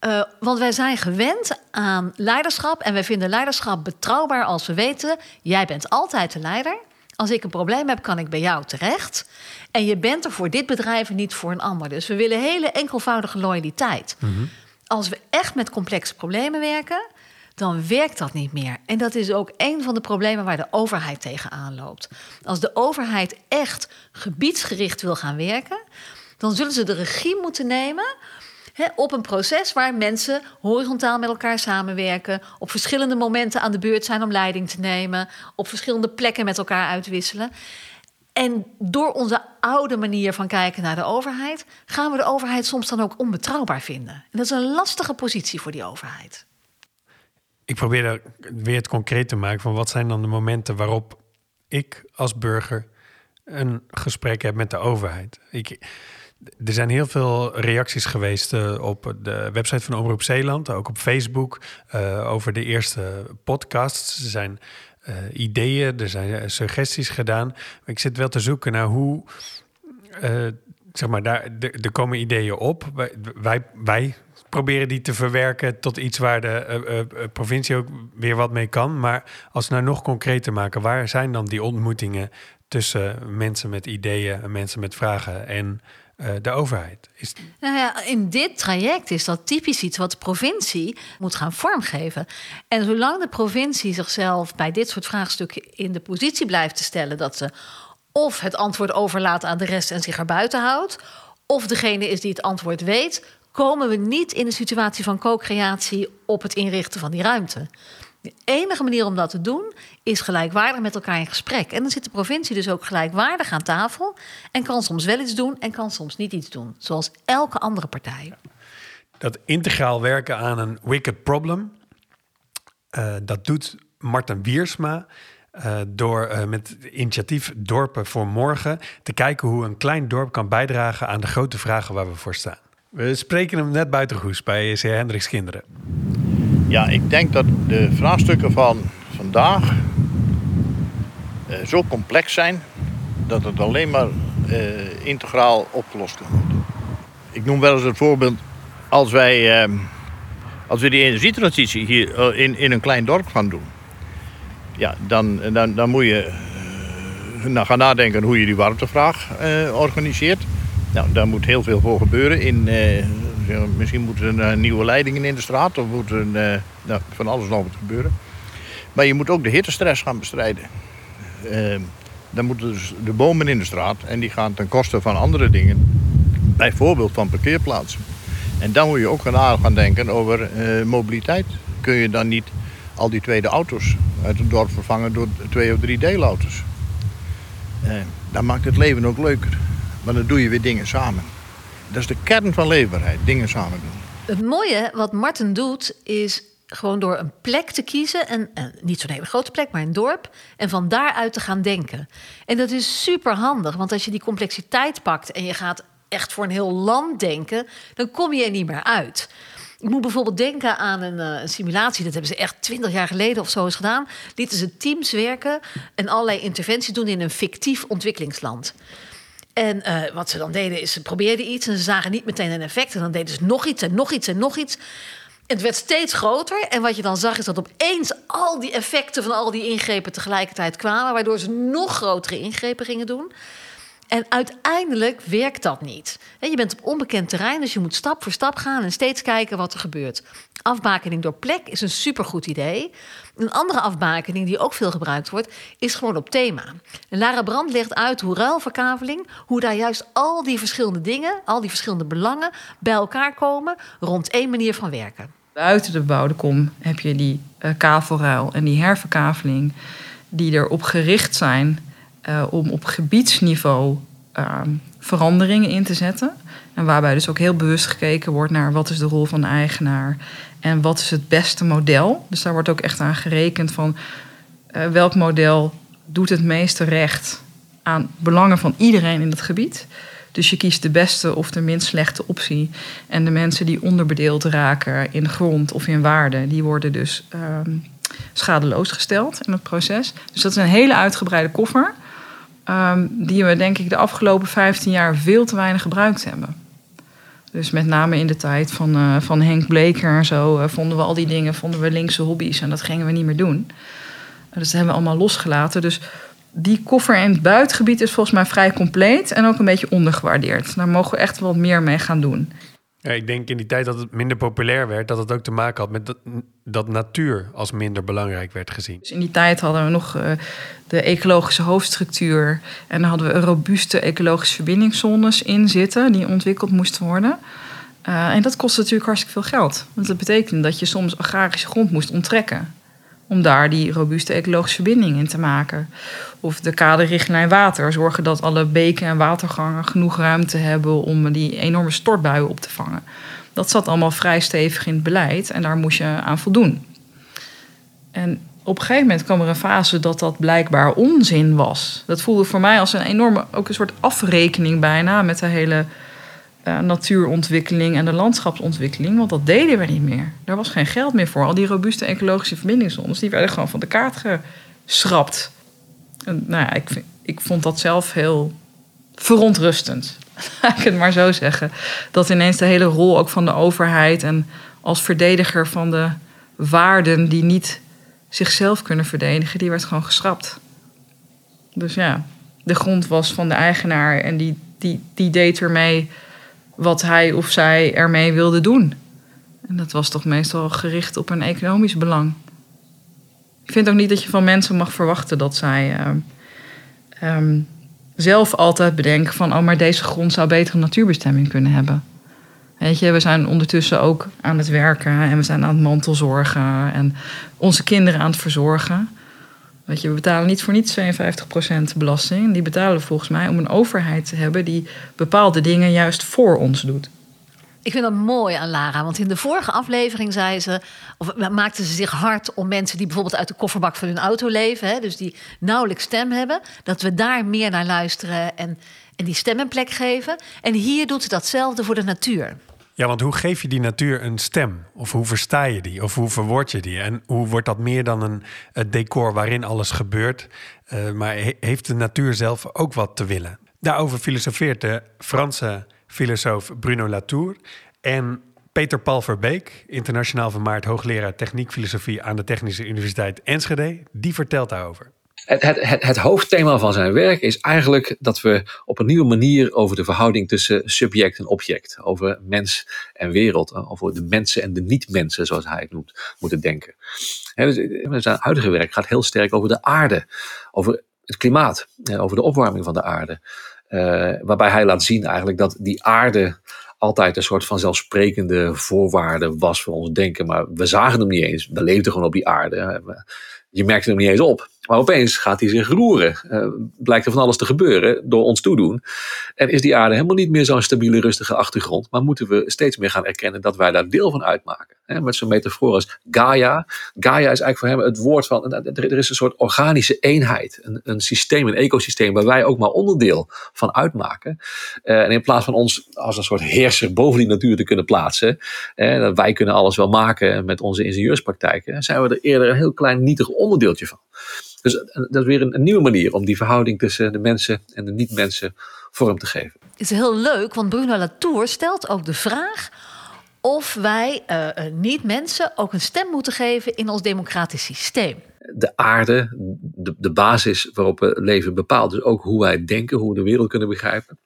Uh, want wij zijn gewend aan leiderschap en wij vinden leiderschap betrouwbaar als we weten: jij bent altijd de leider. Als ik een probleem heb, kan ik bij jou terecht. En je bent er voor dit bedrijf en niet voor een ander. Dus we willen hele enkelvoudige loyaliteit. Mm -hmm. Als we echt met complexe problemen werken, dan werkt dat niet meer. En dat is ook een van de problemen waar de overheid tegenaan loopt. Als de overheid echt gebiedsgericht wil gaan werken, dan zullen ze de regie moeten nemen op een proces waar mensen horizontaal met elkaar samenwerken, op verschillende momenten aan de beurt zijn om leiding te nemen, op verschillende plekken met elkaar uitwisselen. En door onze oude manier van kijken naar de overheid, gaan we de overheid soms dan ook onbetrouwbaar vinden. En dat is een lastige positie voor die overheid. Ik probeer weer het concreet te maken van wat zijn dan de momenten waarop ik als burger een gesprek heb met de overheid. Ik, er zijn heel veel reacties geweest uh, op de website van Omroep Zeeland, ook op Facebook, uh, over de eerste podcasts. Er zijn uh, ideeën, er zijn suggesties gedaan. Ik zit wel te zoeken naar hoe, zeg maar, daar, er komen ideeën op. Wij, wij, wij, proberen die te verwerken tot iets waar de provincie ook weer wat mee kan. Maar als we nou nog concreter maken, waar zijn dan die ontmoetingen tussen mensen met ideeën en mensen met vragen en eh, de overheid. Is, Nou ja, in dit traject is dat typisch iets wat de provincie moet gaan vormgeven. En zolang de provincie zichzelf bij dit soort vraagstukken in de positie blijft te stellen dat ze of het antwoord overlaat aan de rest en zich erbuiten houdt, of degene is die het antwoord weet, komen we niet in de situatie van co-creatie op het inrichten van die ruimte. De enige manier om dat te doen is gelijkwaardig met elkaar in gesprek. En dan zit de provincie dus ook gelijkwaardig aan tafel en kan soms wel iets doen en kan soms niet iets doen, zoals elke andere partij. dat integraal werken aan een wicked problem, eh, dat doet Martin Wiersma eh, door eh, met initiatief Dorpen voor Morgen te kijken hoe een klein dorp kan bijdragen aan de grote vragen waar we voor staan. We spreken hem net buiten Goes bij C. Hendricks Kinderen. Ja, ik denk dat de vraagstukken van vandaag eh, zo complex zijn dat het alleen maar eh, integraal opgelost kan worden. Ik noem wel eens het voorbeeld als wij, eh, als we die energietransitie hier eh, in, in een klein dorp gaan doen. Ja, dan, dan, dan moet je nou, gaan nadenken hoe je die warmtevraag organiseert. Nou, daar moet heel veel voor gebeuren. In, misschien moeten er nieuwe leidingen in de straat of moet eh, nou, van alles nog wat gebeuren. Maar je moet ook de hittestress gaan bestrijden. Eh, dan moeten dus de bomen in de straat en die gaan ten koste van andere dingen. Bijvoorbeeld van parkeerplaatsen. En dan moet je ook gaan gaan denken over eh, mobiliteit. Kun je dan niet al die tweede auto's uit het dorp vervangen door twee of drie deelauto's? Eh, dan maakt het leven ook leuker. Maar dan doe je weer dingen samen. Dat is de kern van leefbaarheid, dingen samen doen. Het mooie wat Martin doet, is gewoon door een plek te kiezen. En, en niet zo'n hele grote plek, maar een dorp. En van daaruit te gaan denken. En dat is super handig, want als je die complexiteit pakt en je gaat echt voor een heel land denken, dan kom je er niet meer uit. Ik moet bijvoorbeeld denken aan een, eh, een simulatie. Dat hebben ze echt twintig jaar geleden of zo eens gedaan. Lieten ze teams werken en allerlei interventies doen in een fictief ontwikkelingsland. En eh, wat ze dan deden is, ze probeerden iets en ze zagen niet meteen een effect. En dan deden ze nog iets en nog iets en nog iets. Het werd steeds groter. En wat je dan zag is dat opeens al die effecten van al die ingrepen tegelijkertijd kwamen. Waardoor ze nog grotere ingrepen gingen doen. En uiteindelijk werkt dat niet. Je bent op onbekend terrein, dus je moet stap voor stap gaan en steeds kijken wat er gebeurt. Afbakening door plek is een supergoed idee. Een andere afbakening die ook veel gebruikt wordt, is gewoon op thema. Lara Brand legt uit hoe ruilverkaveling, hoe daar juist al die verschillende dingen, al die verschillende belangen bij elkaar komen rond één manier van werken. Buiten de bebouwde kom heb je die eh, kavelruil en die herverkaveling... die erop gericht zijn eh, om op gebiedsniveau ehm, veranderingen in te zetten. En waarbij dus ook heel bewust gekeken wordt naar wat is de rol van de eigenaar... en wat is het beste model. Dus daar wordt ook echt aan gerekend van eh, welk model doet het meeste recht aan belangen van iedereen in het gebied. Dus je kiest de beste of de minst slechte optie. En de mensen die onderbedeeld raken in grond of in waarde, die worden dus ehm, schadeloos gesteld in het proces. Dus dat is een hele uitgebreide koffer. Ehm, die we denk ik de afgelopen 15 jaar veel te weinig gebruikt hebben. Dus met name in de tijd van, eh, van Henk Bleker en zo eh, vonden we al die dingen, vonden we linkse hobby's en dat gingen we niet meer doen. Dus dat hebben we allemaal losgelaten. Dus die koffer het buitengebied is volgens mij vrij compleet en ook een beetje ondergewaardeerd. Daar mogen we echt wat meer mee gaan doen. Ik denk in die tijd dat het minder populair werd, dat het ook te maken had met dat, dat natuur als minder belangrijk werd gezien. Dus in die tijd hadden we nog eh, de ecologische hoofdstructuur. En dan hadden we robuuste ecologische verbindingszones in zitten die ontwikkeld moesten worden. Eh, en dat kostte natuurlijk hartstikke veel geld. Want dat betekende dat je soms agrarische grond moest onttrekken. Om daar die robuuste ecologische verbinding in te maken. Of de kaderrichtlijn water. Zorgen dat alle beken en watergangen genoeg ruimte hebben om die enorme stortbuien op te vangen. Dat zat allemaal vrij stevig in het beleid en daar moest je aan voldoen. En op een gegeven moment kwam er een fase dat dat blijkbaar onzin was. Dat voelde voor mij als een enorme, ook een soort afrekening bijna met de hele eh, natuurontwikkeling en de landschapsontwikkeling. Want dat deden we niet meer. Daar was geen geld meer voor. Al die robuuste ecologische verbindingszones, die werden gewoon van de kaart geschrapt. Nou ja, ik, ik vond dat zelf heel verontrustend. Laat ik het maar zo zeggen. Dat ineens de hele rol ook van de overheid en als verdediger van de waarden die niet zichzelf kunnen verdedigen, die werd gewoon geschrapt. Dus ja, de grond was van de eigenaar en die die, die deed ermee wat hij of zij ermee wilde doen. En dat was toch meestal gericht op een economisch belang. Ik vind ook niet dat je van mensen mag verwachten dat zij uh, um, zelf altijd bedenken van, oh, maar deze grond zou betere natuurbestemming kunnen hebben. Weet je, we zijn ondertussen ook aan het werken en we zijn aan het mantelzorgen en onze kinderen aan het verzorgen. Weet je, we betalen niet voor niets 52% belasting. Die betalen volgens mij om een overheid te hebben die bepaalde dingen juist voor ons doet. Ik vind dat mooi aan Lara, want in de vorige aflevering zei ze, of maakte ze zich hard om mensen die bijvoorbeeld uit de kofferbak van hun auto leven, hè, dus die nauwelijks stem hebben, dat we daar meer naar luisteren en, en die stem een plek geven. En hier doet ze datzelfde voor de natuur. Ja, want hoe geef je die natuur een stem? Of hoe versta je die? Of hoe verwoord je die? En hoe wordt dat meer dan een, decor waarin alles gebeurt? Uh, maar heeft de natuur zelf ook wat te willen? Daarover filosofeert de Franse filosoof Bruno Latour en Peter Paul Verbeek, internationaal vermaard hoogleraar techniek filosofie aan de Technische Universiteit Enschede, die vertelt daarover. Het, het, het, hoofdthema van zijn werk is eigenlijk dat we op een nieuwe manier over de verhouding tussen subject en object, over mens en wereld, eh, over de mensen en de niet-mensen, zoals hij het noemt, moeten denken. Dus zijn huidige werk gaat heel sterk over de aarde, over het klimaat, over de opwarming van de aarde. Uh, waarbij hij laat zien eigenlijk dat die aarde altijd een soort van zelfsprekende voorwaarde was voor ons denken. Maar we zagen hem niet eens. We leefden gewoon op die aarde. Je merkte hem niet eens op. Maar opeens gaat hij zich roeren. Uh, blijkt er van alles te gebeuren door ons toedoen. En is die aarde helemaal niet meer zo'n stabiele, rustige achtergrond. Maar moeten we steeds meer gaan erkennen dat wij daar deel van uitmaken. Met zo'n metafoor als Gaia. Gaia is eigenlijk voor hem het woord van. Er is een soort organische eenheid. Een, een systeem, een ecosysteem waar wij ook maar onderdeel van uitmaken. Uh, en in plaats van ons als een soort heerser boven die natuur te kunnen plaatsen. Uh, dat wij kunnen alles wel maken met onze ingenieurspraktijken. Zijn we er eerder een heel klein nietig onderdeeltje van. Dus eh, dat is weer een, een, nieuwe manier om die verhouding tussen de mensen en de niet-mensen vorm te geven. Het is heel leuk, want Bruno Latour stelt ook de vraag of wij uh, niet-mensen ook een stem moeten geven in ons democratisch systeem. De aarde, de, basis waarop we leven, bepaalt dus ook hoe wij denken, hoe we de wereld kunnen begrijpen.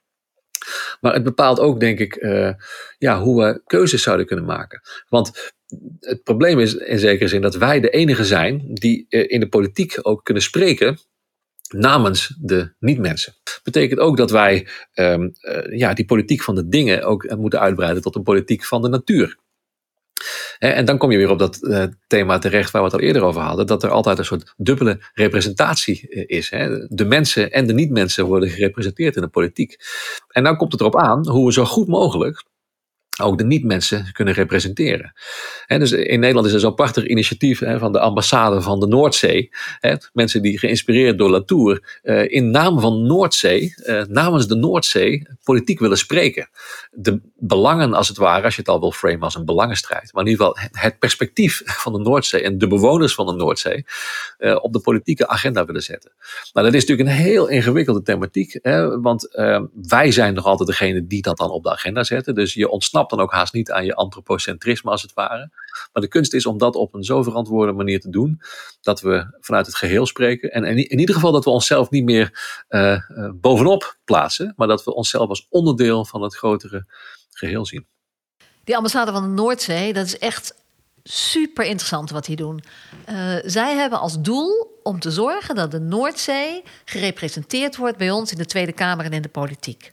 Maar het bepaalt ook, denk ik, uh, ja, hoe we keuzes zouden kunnen maken. Want het probleem is in zekere zin dat wij de enige zijn die in de politiek ook kunnen spreken namens de niet-mensen. Betekent ook dat wij um, uh, ja, die politiek van de dingen ook moeten uitbreiden tot een politiek van de natuur. En dan kom je weer op dat uh, thema terecht waar we het al eerder over hadden, dat er altijd een soort dubbele representatie is. Hè. De mensen en de niet-mensen worden gerepresenteerd in de politiek. En dan komt het erop aan hoe we zo goed mogelijk ook de niet-mensen kunnen representeren. dus in Nederland is er zo'n prachtig initiatief van de ambassade van de Noordzee. mensen die geïnspireerd door Latour uh, in naam van Noordzee, uh, namens de Noordzee, politiek willen spreken. De belangen, als het ware, als je het al wil framen als een belangenstrijd, maar in ieder geval het perspectief van de Noordzee en de bewoners van de Noordzee uh, op de politieke agenda willen zetten. Nou, dat is natuurlijk een heel ingewikkelde thematiek, want wij zijn nog altijd degene die dat dan op de agenda zetten. Dus je ontsnapt dan ook haast niet aan je antropocentrisme als het ware. Maar de kunst is om dat op een zo verantwoorde manier te doen dat we vanuit het geheel spreken. En in, ieder geval dat we onszelf niet meer uh, uh, bovenop plaatsen, maar dat we onszelf als onderdeel van het grotere geheel zien. Die ambassade van de Noordzee, dat is echt super interessant wat die doen. Uh, zij hebben als doel om te zorgen dat de Noordzee gerepresenteerd wordt bij ons in de Tweede Kamer en in de politiek.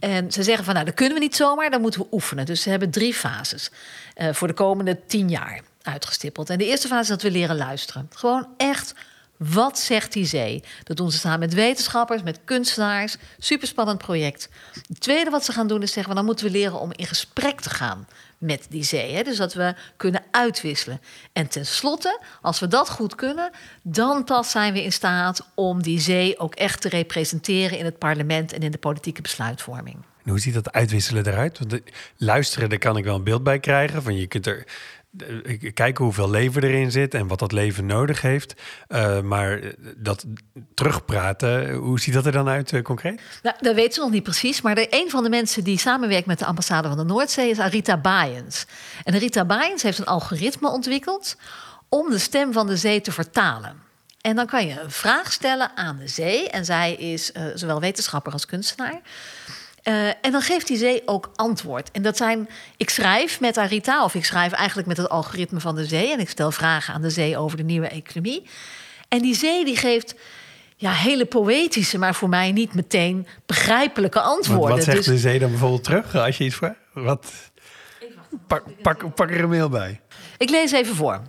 En ze zeggen van nou, dat kunnen we niet zomaar, dan moeten we oefenen. Dus ze hebben drie fases uh, voor de komende tien jaar uitgestippeld. En de eerste fase is dat we leren luisteren. Gewoon echt, wat zegt die zee? Dat doen ze samen met wetenschappers, met kunstenaars. Superspannend project. Het tweede wat ze gaan doen is zeggen, dan moeten we leren om in gesprek te gaan met die zee. Hè? Dus dat we kunnen uitwisselen. En tenslotte, als we dat goed kunnen, dan pas zijn we in staat om die zee ook echt te representeren in het parlement en in de politieke besluitvorming. En hoe ziet dat uitwisselen eruit? Want luisteren, daar kan ik wel een beeld bij krijgen. Van je kunt er kijken hoeveel leven erin zit en wat dat leven nodig heeft. Uh, maar dat terugpraten, hoe ziet dat er dan uit uh, concreet? Nou, dat weten ze nog niet precies. Maar de, een van de mensen die samenwerkt met de ambassade van de Noordzee is Arita Baaiens. En Arita Baaiens heeft een algoritme ontwikkeld om de stem van de zee te vertalen. En dan kan je een vraag stellen aan de zee. En zij is zowel wetenschapper als kunstenaar. Uh, en dan geeft die zee ook antwoord. En dat zijn, ik schrijf met Arita, of ik schrijf eigenlijk met het algoritme van de zee. En ik stel vragen aan de zee over de nieuwe economie. En die zee die geeft ja, hele poëtische, maar voor mij niet meteen begrijpelijke antwoorden. Wat, wat zegt Dus- de zee dan bijvoorbeeld terug als je iets vraagt? Wat? Pak, pak, pak er een mail bij. Ik lees even voor.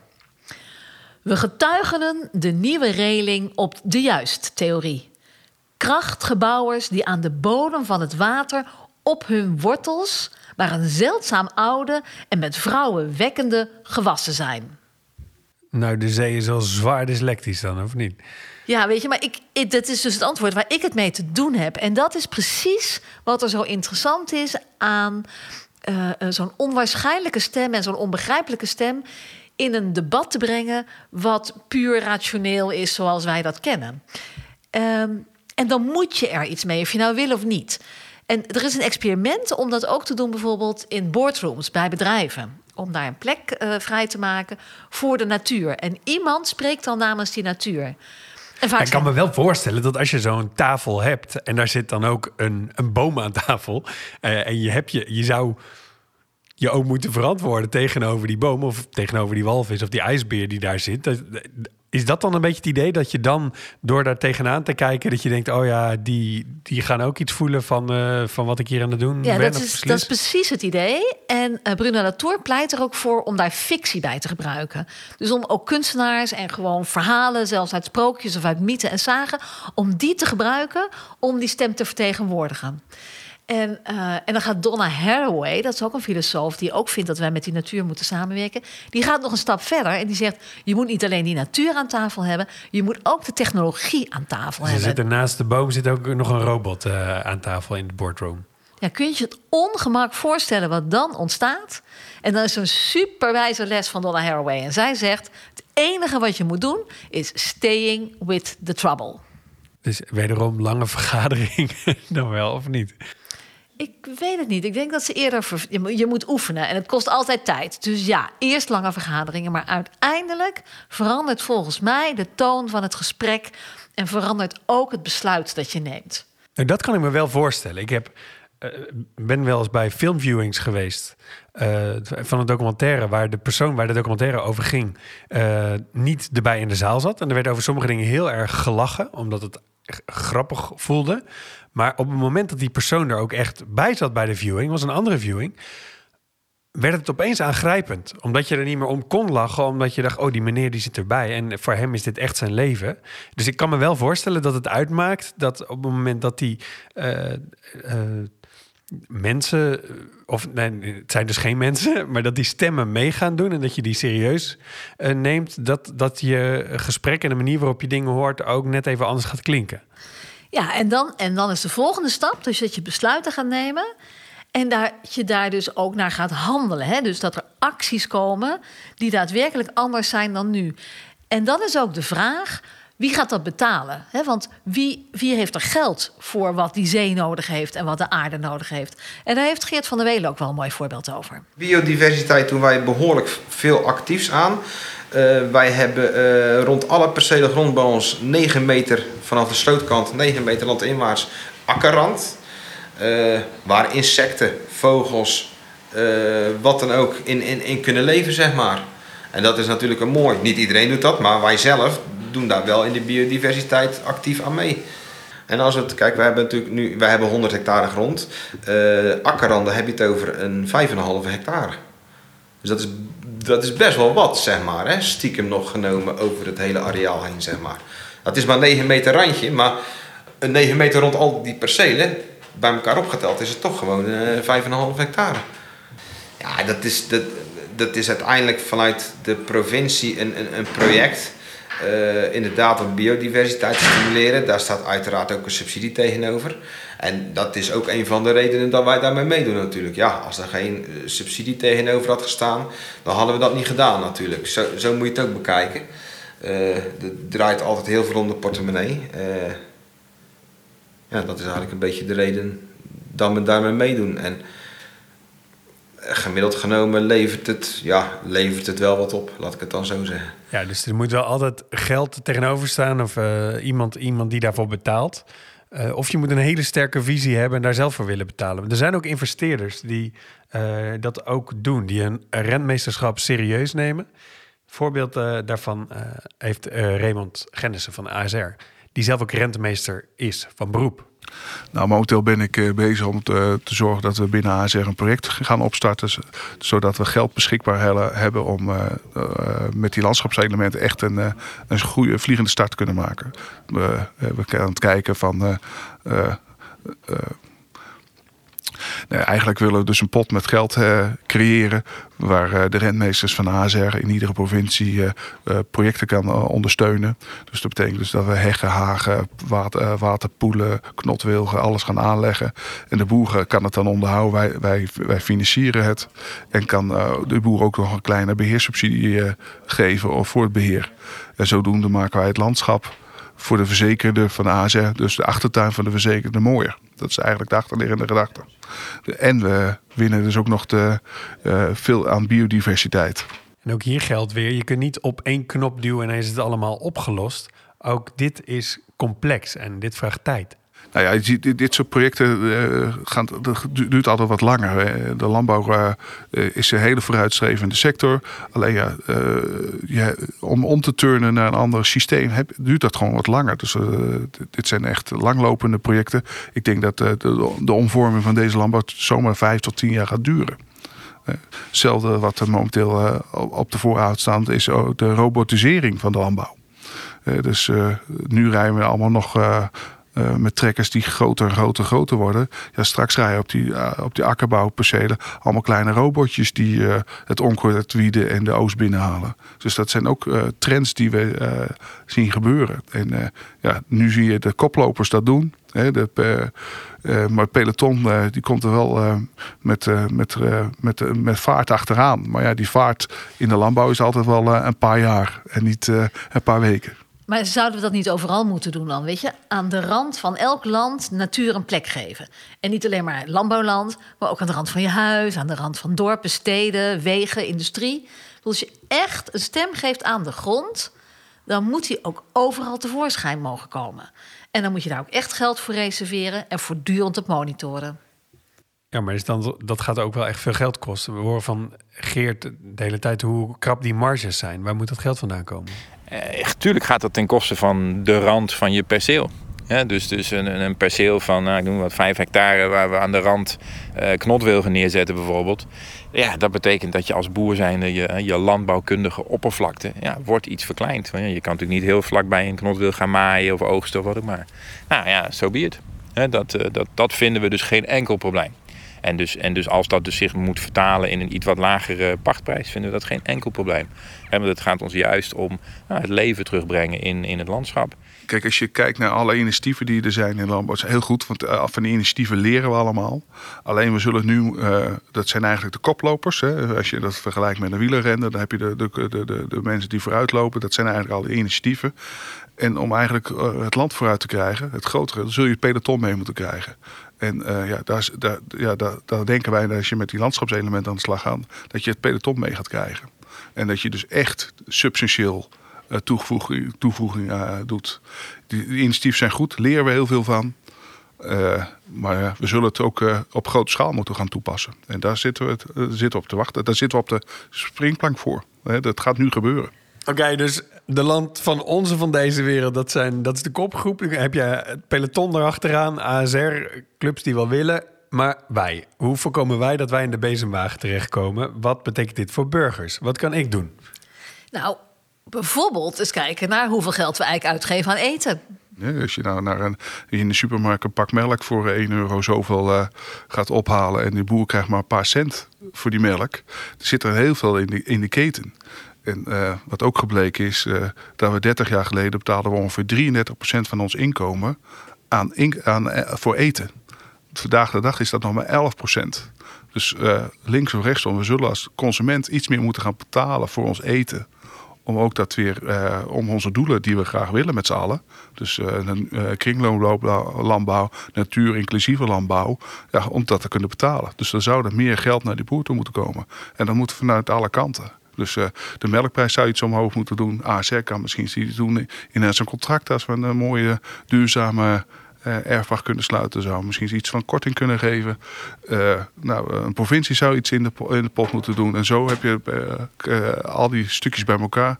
We getuigenen de nieuwe reling op de juist-theorie. Krachtgebouwers die aan de bodem van het water op hun wortels maar een zeldzaam oude en met vrouwen wekkende gewassen zijn. Nou, de zee is al zwaar dyslectisch dan, of niet? Ja, weet je, maar ik, ik, dat is dus het antwoord waar ik het mee te doen heb. En dat is precies wat er zo interessant is aan uh, zo'n onwaarschijnlijke stem en zo'n onbegrijpelijke stem in een debat te brengen wat puur rationeel is zoals wij dat kennen. Um, en dan moet je er iets mee, of je nou wil of niet. En er is een experiment om dat ook te doen, bijvoorbeeld in boardrooms bij bedrijven. Om daar een plek uh, vrij te maken voor de natuur. En iemand spreekt dan namens die natuur. En vaak ik kan me wel voorstellen dat als je zo'n tafel hebt en daar zit dan ook een, een boom aan tafel. Uh, en je, hebt je, je zou je ook moeten verantwoorden tegenover die boom of tegenover die walvis of die ijsbeer die daar zit. Dat, is dat dan een beetje het idee dat je dan door daar tegenaan te kijken, dat je denkt, oh ja, die, die gaan ook iets voelen van, uh, van wat ik hier aan het doen ja, ben? Dat is, dat is precies het idee. En uh, Bruno Latour pleit er ook voor om daar fictie bij te gebruiken. Dus om ook kunstenaars en gewoon verhalen, zelfs uit sprookjes of uit mythen en zagen, om die te gebruiken om die stem te vertegenwoordigen. En, uh, en dan gaat Donna Haraway, dat is ook een filosoof die ook vindt dat wij met die natuur moeten samenwerken. Die gaat nog een stap verder en die zegt: je moet niet alleen die natuur aan tafel hebben, je moet ook de technologie aan tafel Ze hebben. naast de boom zit ook nog een robot uh, aan tafel in de boardroom. Ja, kun je je het ongemak voorstellen wat dan ontstaat? En dan is zo'n superwijze les van Donna Haraway. En zij zegt: het enige wat je moet doen is staying with the trouble. Dus wederom lange vergadering dan wel, of niet? Ik weet het niet. Ik denk dat ze eerder. Je moet oefenen en het kost altijd tijd. Dus ja, eerst lange vergaderingen. Maar uiteindelijk verandert volgens mij de toon van het gesprek. En verandert ook het besluit dat je neemt. Nou, dat kan ik me wel voorstellen. Ik heb, uh, ben wel eens bij filmviewings geweest. Uh, van een documentaire waar de persoon waar de documentaire over ging. Uh, niet erbij in de zaal zat. En er werd over sommige dingen heel erg gelachen. Omdat het grappig voelde. Maar op het moment dat die persoon er ook echt bij zat bij de viewing, was een andere viewing, werd het opeens aangrijpend. Omdat je er niet meer om kon lachen, omdat je dacht, oh, die meneer die zit erbij. En voor hem is dit echt zijn leven. Dus ik kan me wel voorstellen dat het uitmaakt dat op het moment dat die uh, uh, mensen, of nee, het zijn dus geen mensen, maar dat die stemmen mee gaan doen en dat je die serieus neemt, dat, dat je gesprek en de manier waarop je dingen hoort ook net even anders gaat klinken. Ja, en dan, en dan is de volgende stap dus dat je besluiten gaat nemen. En dat je daar dus ook naar gaat handelen. Hè? Dus dat er acties komen die daadwerkelijk anders zijn dan nu. En dan is ook de vraag: wie gaat dat betalen? Want wie, wie heeft er geld voor wat die zee nodig heeft en wat de aarde nodig heeft? En daar heeft Geert van der Welen ook wel een mooi voorbeeld over. Biodiversiteit doen wij behoorlijk veel actiefs aan. Uh, wij hebben uh, rond alle percelen grond bij ons 9 meter vanaf de slootkant, 9 meter landinwaarts akkerrand. Uh, waar insecten, vogels, wat dan ook in, in, in kunnen leven, zeg maar. En dat is natuurlijk een mooi. Niet iedereen doet dat, maar wij zelf doen daar wel in de biodiversiteit actief aan mee. En als het, kijk, we hebben natuurlijk nu, wij hebben 100 hectare grond. akkerranden heb je het over een 5,5 hectare. Dus dat is, dat is best wel wat, zeg maar. Hè? Stiekem nog genomen over het hele areaal heen, zeg maar. Dat is maar 9 meter randje, maar een 9 meter rond al die percelen, bij elkaar opgeteld, is het toch gewoon uh, 5,5 hectare. Ja, dat is, dat, dat is uiteindelijk vanuit de provincie een, een, een project. Uh, inderdaad om biodiversiteit te stimuleren. Daar staat uiteraard ook een subsidie tegenover. En dat is ook een van de redenen dat wij daarmee meedoen natuurlijk. Ja, als er geen subsidie tegenover had gestaan, dan hadden we dat niet gedaan natuurlijk. Zo, zo moet je het ook bekijken. Uh, het draait altijd heel veel om de portemonnee. Uh, ja, dat is eigenlijk een beetje de reden dat we daarmee meedoen. En gemiddeld genomen levert het, ja, levert het wel wat op, laat ik het dan zo zeggen. Ja, dus er moet wel altijd geld tegenover staan of eh, iemand, iemand die daarvoor betaalt. Eh, of je moet een hele sterke visie hebben en daar zelf voor willen betalen. Er zijn ook investeerders die eh, dat ook doen, die een rentmeesterschap serieus nemen. Voorbeeld daarvan heeft Raymond Gennissen van ASR, die zelf ook rentemeester is van beroep. Nou, momenteel ben ik eh, bezig om te, te, zorgen dat we binnen ASR een project gaan opstarten. Zodat we geld beschikbaar hebben om uh, met die landschapselementen echt een, een goede vliegende start kunnen maken. We, we kunnen het kijken van eigenlijk willen we dus een pot met geld uh, creëren. Waar uh, de rentmeesters van ASR in iedere provincie uh, projecten kan ondersteunen. Dus dat betekent dus dat we heggen, hagen, water, waterpoelen, knotwilgen, alles gaan aanleggen. En de boer kan het dan onderhouden. Wij, wij, wij financieren het. En kan de boer ook nog een kleine beheerssubsidie geven voor het beheer. En zodoende maken wij het landschap voor de verzekerde van ASR, dus de achtertuin van de verzekerde, mooier. Dat is eigenlijk de achterliggende gedachte. En we winnen dus ook nog te, uh, veel aan biodiversiteit. En ook hier geldt weer, je kunt niet op één knop duwen en is het allemaal opgelost. Ook dit is complex en dit vraagt tijd. Nou ja, dit soort projecten uh, gaan, duurt altijd wat langer. De landbouw uh, is een hele vooruitstrevende sector. Alleen ja, om om te turnen naar een ander systeem heb, duurt dat gewoon wat langer. Dus dit zijn echt langlopende projecten. Ik denk dat de, de, omvorming van deze landbouw zomaar vijf tot tien jaar gaat duren. Hetzelfde wat er momenteel op de voorraad staat is de robotisering van de landbouw. dus nu rijden we allemaal nog uh, met trekkers die groter groter groter worden. Ja, straks rij je op die, uh, op die akkerbouwpercelen allemaal kleine robotjes die uh, het onkruid wieden en de oost binnenhalen. Dus dat zijn ook trends die we zien gebeuren. En ja, nu zie je de koplopers dat doen. Hè, de, maar peloton die komt er wel met, met, met, met vaart achteraan. Maar ja, die vaart in de landbouw is altijd wel een paar jaar en niet een paar weken. Maar zouden we dat niet overal moeten doen dan? Weet je, aan de rand van elk land natuur een plek geven. En niet alleen maar landbouwland, maar ook aan de rand van je huis, aan de rand van dorpen, steden, wegen, industrie. Als je echt een stem geeft aan de grond, dan moet die ook overal tevoorschijn mogen komen. En dan moet je daar ook echt geld voor reserveren en voortdurend op monitoren. Ja, maar is dan, dat gaat ook wel echt veel geld kosten. We horen van Geert de hele tijd hoe krap die marges zijn. Waar moet dat geld vandaan komen? Eh, tuurlijk gaat dat ten koste van de rand van je perceel. Dus dus een, een perceel van, nou, ik noem wat, 5 hectare waar we aan de rand uh, knotwilgen neerzetten bijvoorbeeld. Ja, dat betekent dat je als boer zijnde je, je landbouwkundige oppervlakte ja, wordt iets verkleind. Je kan natuurlijk niet heel vlakbij een knotwil gaan maaien of oogsten of wat ook maar. Nou ja, zo so be it. Dat, eh, dat, dat vinden we dus geen enkel probleem. En dus, en dus als dat dus zich moet vertalen in een iets wat lagere pachtprijs, vinden we dat geen enkel probleem. want het gaat ons juist om nou, het leven terugbrengen in, in het landschap. Kijk, als je kijkt naar alle initiatieven die er zijn in landbouw, is heel goed, want uh, van die initiatieven leren we allemaal. Alleen we zullen nu, uh, dat zijn eigenlijk de koplopers. Hè. Als je dat vergelijkt met een wielerrenner, dan heb je de, de, de, de, mensen die vooruitlopen. Dat zijn eigenlijk al de initiatieven. En om eigenlijk uh, het land vooruit te krijgen, het grotere, dan zul je het peloton mee moeten krijgen. En uh, ja, daar, daar, ja daar, daar, denken wij, als je met die landschapselementen aan de slag gaat, dat je het peloton mee gaat krijgen. En dat je dus echt substantieel uh, toevoeging, toevoeging uh, doet. Die, die initiatieven zijn goed, leren we heel veel van. maar we zullen het ook op grote schaal moeten gaan toepassen. En daar zitten we, zitten op te wachten. Daar zitten we op de springplank voor. dat gaat nu gebeuren. Oké, dus de land van onze van deze wereld, dat, zijn, dat is de kopgroep. Dan heb je het peloton erachteraan, ASR, clubs die wel willen. Maar wij, hoe voorkomen wij dat wij in de bezemwagen terechtkomen? Wat betekent dit voor burgers? Wat kan ik doen? Nou, bijvoorbeeld eens kijken naar hoeveel geld we eigenlijk uitgeven aan eten. Ja, als je nou naar een, in de supermarkt een pak melk voor 1 euro zoveel uh, gaat ophalen... en de boer krijgt maar een paar cent voor die melk... er zit er heel veel in de, in de keten. En uh, wat ook gebleken is, uh, dat we 30 jaar geleden betaalden we ongeveer 33% van ons inkomen aan, aan, uh, voor eten. Vandaag de dag is dat nog maar 11%. Dus links of rechtsom, we zullen als consument iets meer moeten gaan betalen voor ons eten. om ook dat weer, eh, om onze doelen die we graag willen met z'n allen. Dus uh, kringlooplandbouw, natuur inclusieve landbouw, ja, om dat te kunnen betalen. Dus er zou er meer geld naar die boer toe moeten komen. En dat moet vanuit alle kanten. Dus de melkprijs zou iets omhoog moeten doen. ASR kan misschien iets doen in zijn contract als we een mooie duurzame uh, erfwacht kunnen sluiten. Zou misschien iets van korting kunnen geven. Nou, een provincie zou iets in de, in de pot moeten doen. En zo heb je al die stukjes bij elkaar.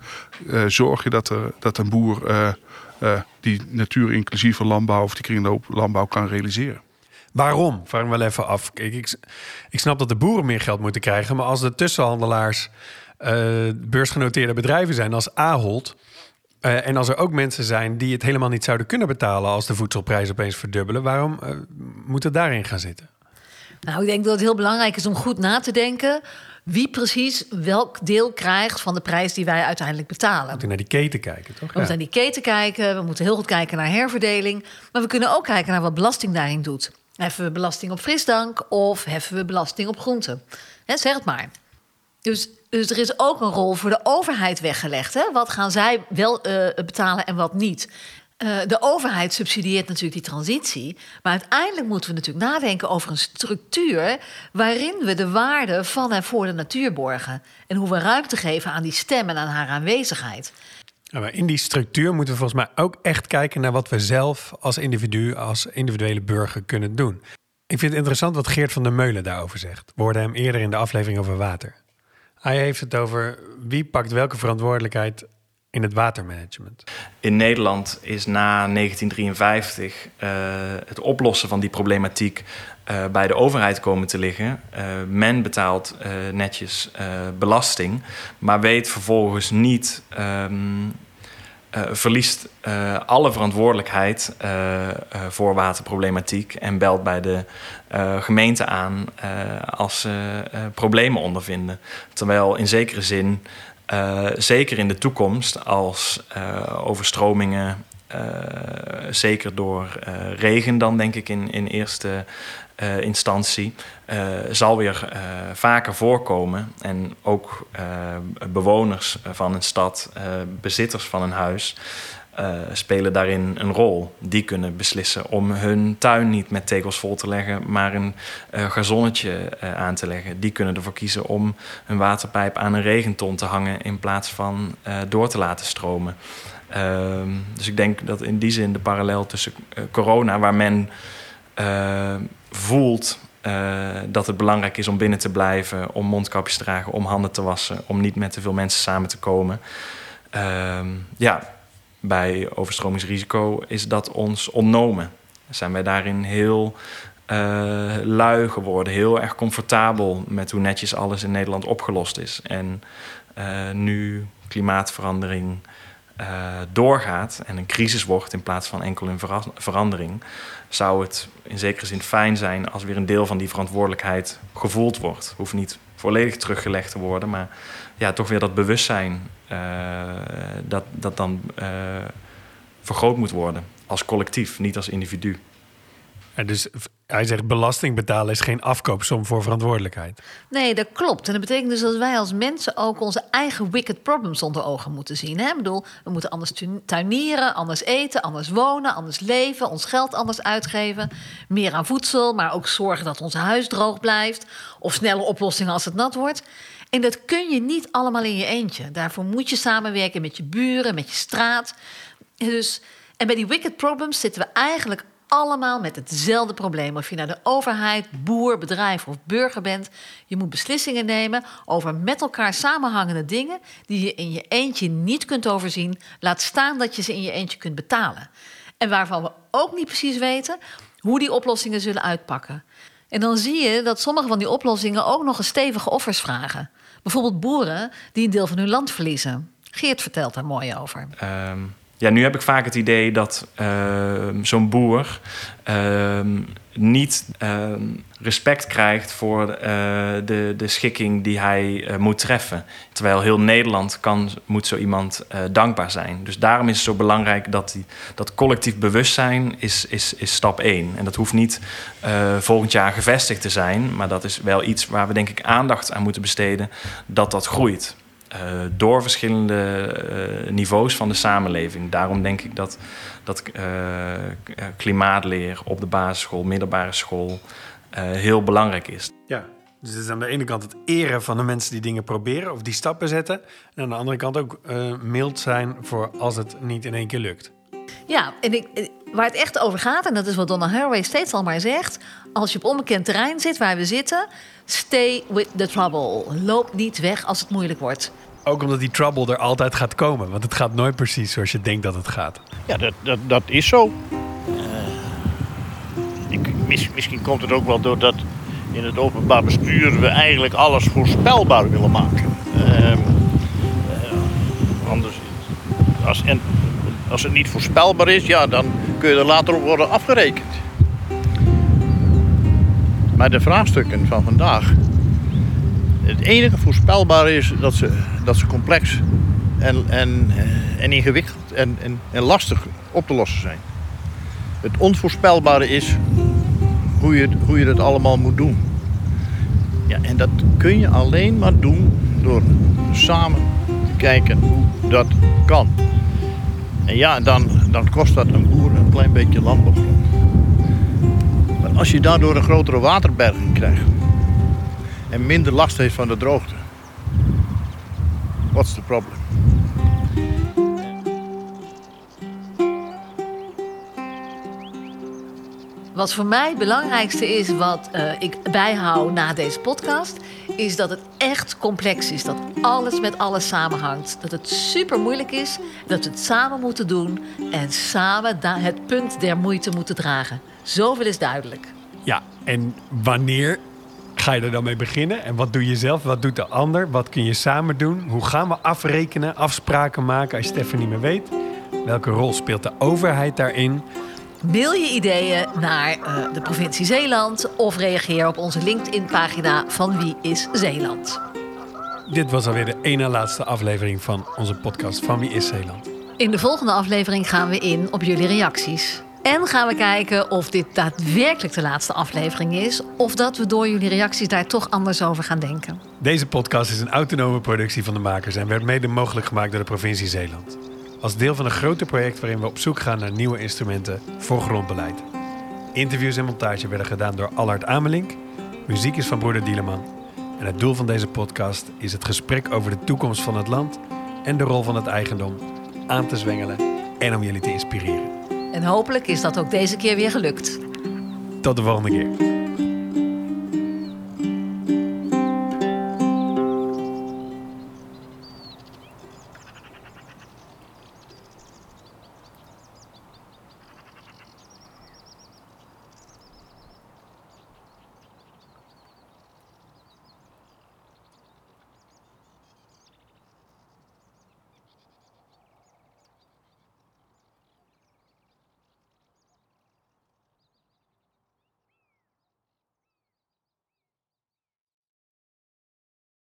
zorg je dat, er, dat een boer die natuurinclusieve landbouw of die kringlooplandbouw kan realiseren. Waarom? Vraag me wel even af. Ik, ik snap dat de boeren meer geld moeten krijgen. Maar als de tussenhandelaars beursgenoteerde bedrijven zijn als Ahold uh, en als er ook mensen zijn die het helemaal niet zouden kunnen betalen als de voedselprijzen opeens verdubbelen, waarom uh, moet het daarin gaan zitten? Nou, ik denk dat het heel belangrijk is om goed na te denken wie precies welk deel krijgt van de prijs die wij uiteindelijk betalen. We moeten naar die keten kijken, toch? We moeten naar die keten kijken, we moeten heel goed kijken naar herverdeling. Maar we kunnen ook kijken naar wat belasting daarin doet. Heffen we belasting op frisdank of heffen we belasting op groenten? He, zeg het maar. Dus, dus er is ook een rol voor de overheid weggelegd. Hè? Wat gaan zij wel uh, betalen en wat niet? Uh, de overheid subsidieert natuurlijk die transitie. Maar uiteindelijk moeten we natuurlijk nadenken over een structuur waarin we de waarde van en voor de natuur borgen. En hoe we ruimte geven aan die stem en aan haar aanwezigheid. In die structuur moeten we volgens mij ook echt kijken naar wat we zelf als individu, als individuele burger kunnen doen. Ik vind het interessant wat Geert van der Meulen daarover zegt. We hoorden hem eerder in de aflevering over water. Hij heeft het over wie pakt welke verantwoordelijkheid in het watermanagement. In Nederland is na 1953 uh, eh, het oplossen van die problematiek uh, bij de overheid komen te liggen. Uh, men betaalt netjes belasting, maar weet vervolgens niet um, uh, verliest uh, alle verantwoordelijkheid uh, voor waterproblematiek en belt bij de gemeente aan als ze problemen ondervinden. Terwijl in zekere zin, zeker in de toekomst, als overstromingen, zeker door regen dan denk ik in, in eerste instantie uh, zal weer uh, vaker voorkomen. En ook bewoners van een stad, bezitters van een huis, spelen daarin een rol. Die kunnen beslissen om hun tuin niet met tegels vol te leggen, maar een gazonnetje aan te leggen. Die kunnen ervoor kiezen om een waterpijp aan een regenton te hangen in plaats van door te laten stromen. Ehm, dus ik denk dat in die zin de parallel tussen corona, waar men voelt uh, dat het belangrijk is om binnen te blijven, om mondkapjes te dragen, om handen te wassen, om niet met te veel mensen samen te komen. Uh, ja, bij overstromingsrisico is dat ons ontnomen. Zijn wij daarin heel uh, lui geworden, heel erg comfortabel met hoe netjes alles in Nederland opgelost is. En uh, nu klimaatverandering doorgaat en een crisis wordt in plaats van enkel een verandering, zou het in zekere zin fijn zijn als weer een deel van die verantwoordelijkheid gevoeld wordt. Hoeft niet volledig teruggelegd te worden, maar ja, toch weer dat bewustzijn uh, dat, dat dan uh, vergroot moet worden als collectief, niet als individu. En dus hij zegt belasting betalen is geen afkoopsom voor verantwoordelijkheid. Nee, dat klopt. En dat betekent dus dat wij als mensen ook onze eigen wicked problems onder ogen moeten zien. Hè? Ik bedoel, we moeten anders tuinieren, anders eten, anders wonen, anders leven, ons geld anders uitgeven. Meer aan voedsel, maar ook zorgen dat ons huis droog blijft. Of snelle oplossingen als het nat wordt. En dat kun je niet allemaal in je eentje. Daarvoor moet je samenwerken met je buren, met je straat. Dus, en bij die wicked problems zitten we eigenlijk allemaal met hetzelfde probleem. Of je nou de overheid, boer, bedrijf of burger bent. Je moet beslissingen nemen over met elkaar samenhangende dingen die je in je eentje niet kunt overzien. Laat staan dat je ze in je eentje kunt betalen. En waarvan we ook niet precies weten hoe die oplossingen zullen uitpakken. En dan zie je dat sommige van die oplossingen ook nog een stevige offers vragen. Bijvoorbeeld boeren die een deel van hun land verliezen. Geert vertelt daar mooi over. Um ja, nu heb ik vaak het idee dat uh, zo'n boer uh, niet uh, respect krijgt voor uh, de, de schikking die hij uh, moet treffen. Terwijl heel Nederland kan, moet zo iemand dankbaar zijn. Dus daarom is het zo belangrijk dat die, dat collectief bewustzijn is, is, is stap één. En dat hoeft niet volgend jaar gevestigd te zijn, maar dat is wel iets waar we denk ik aandacht aan moeten besteden dat dat groeit. Eh, door verschillende eh, niveaus van de samenleving. Daarom denk ik dat, dat eh, klimaatleer op de basisschool, middelbare school eh, heel belangrijk is. Ja, dus het is aan de ene kant het eren van de mensen die dingen proberen of die stappen zetten. En aan de andere kant ook eh, mild zijn voor als het niet in één keer lukt. Ja, en ik, waar het echt over gaat, en dat is wat Donna Haraway steeds al maar zegt... als je op onbekend terrein zit waar we zitten, stay with the trouble. Loop niet weg als het moeilijk wordt. Ook omdat die trouble er altijd gaat komen. Want het gaat nooit precies zoals je denkt dat het gaat. Ja, dat, dat, dat is zo. Eh, ik, mis- misschien komt het ook wel doordat in het openbaar bestuur we eigenlijk alles voorspelbaar willen maken. Ehm, eh, anders, als, en als het niet voorspelbaar is, ja, dan kun je er later op worden afgerekend. Maar de vraagstukken van vandaag. Het enige voorspelbare is dat ze, dat ze complex en, en, eh, en ingewikkeld en, en, en lastig op te lossen zijn. Het onvoorspelbare is hoe je, hoe je het allemaal moet doen. Ja, en dat kun je alleen maar doen door samen te kijken hoe dat kan. En ja, dan, dan kost dat een boer een klein beetje landbouwgrond. Maar als je daardoor een grotere waterberging krijgt en minder last heeft van de droogte, what's the problem? Wat voor mij het belangrijkste is, wat eh, ik bijhoud na deze podcast, is dat het echt complex is. Dat alles met alles samenhangt. Dat het super moeilijk is, dat we het samen moeten doen en samen het punt der moeite moeten dragen. Zoveel is duidelijk. Ja, en wanneer ga je er dan mee beginnen? En wat doe je zelf? Wat doet de ander? Wat kun je samen doen? Hoe gaan we afrekenen, afspraken maken als je het even niet meer weet? Welke rol speelt de overheid daarin? Mail je ideeën naar eh, de provincie Zeeland of reageer op onze LinkedIn-pagina van Wie is Zeeland. Dit was alweer de ene laatste aflevering van onze podcast van Wie is Zeeland. In de volgende aflevering gaan we in op jullie reacties. En gaan we kijken of dit daadwerkelijk de laatste aflevering is, of dat we door jullie reacties daar toch anders over gaan denken. Deze podcast is een autonome productie van de makers en werd mede mogelijk gemaakt door de provincie Zeeland. Als deel van een groter project waarin we op zoek gaan naar nieuwe instrumenten voor grondbeleid. Interviews en montage werden gedaan door Allard Amelink. Muziek is van broeder Dieleman. En het doel van deze podcast is het gesprek over de toekomst van het land en de rol van het eigendom aan te zwengelen en om jullie te inspireren. En hopelijk is dat ook deze keer weer gelukt. Tot de volgende keer.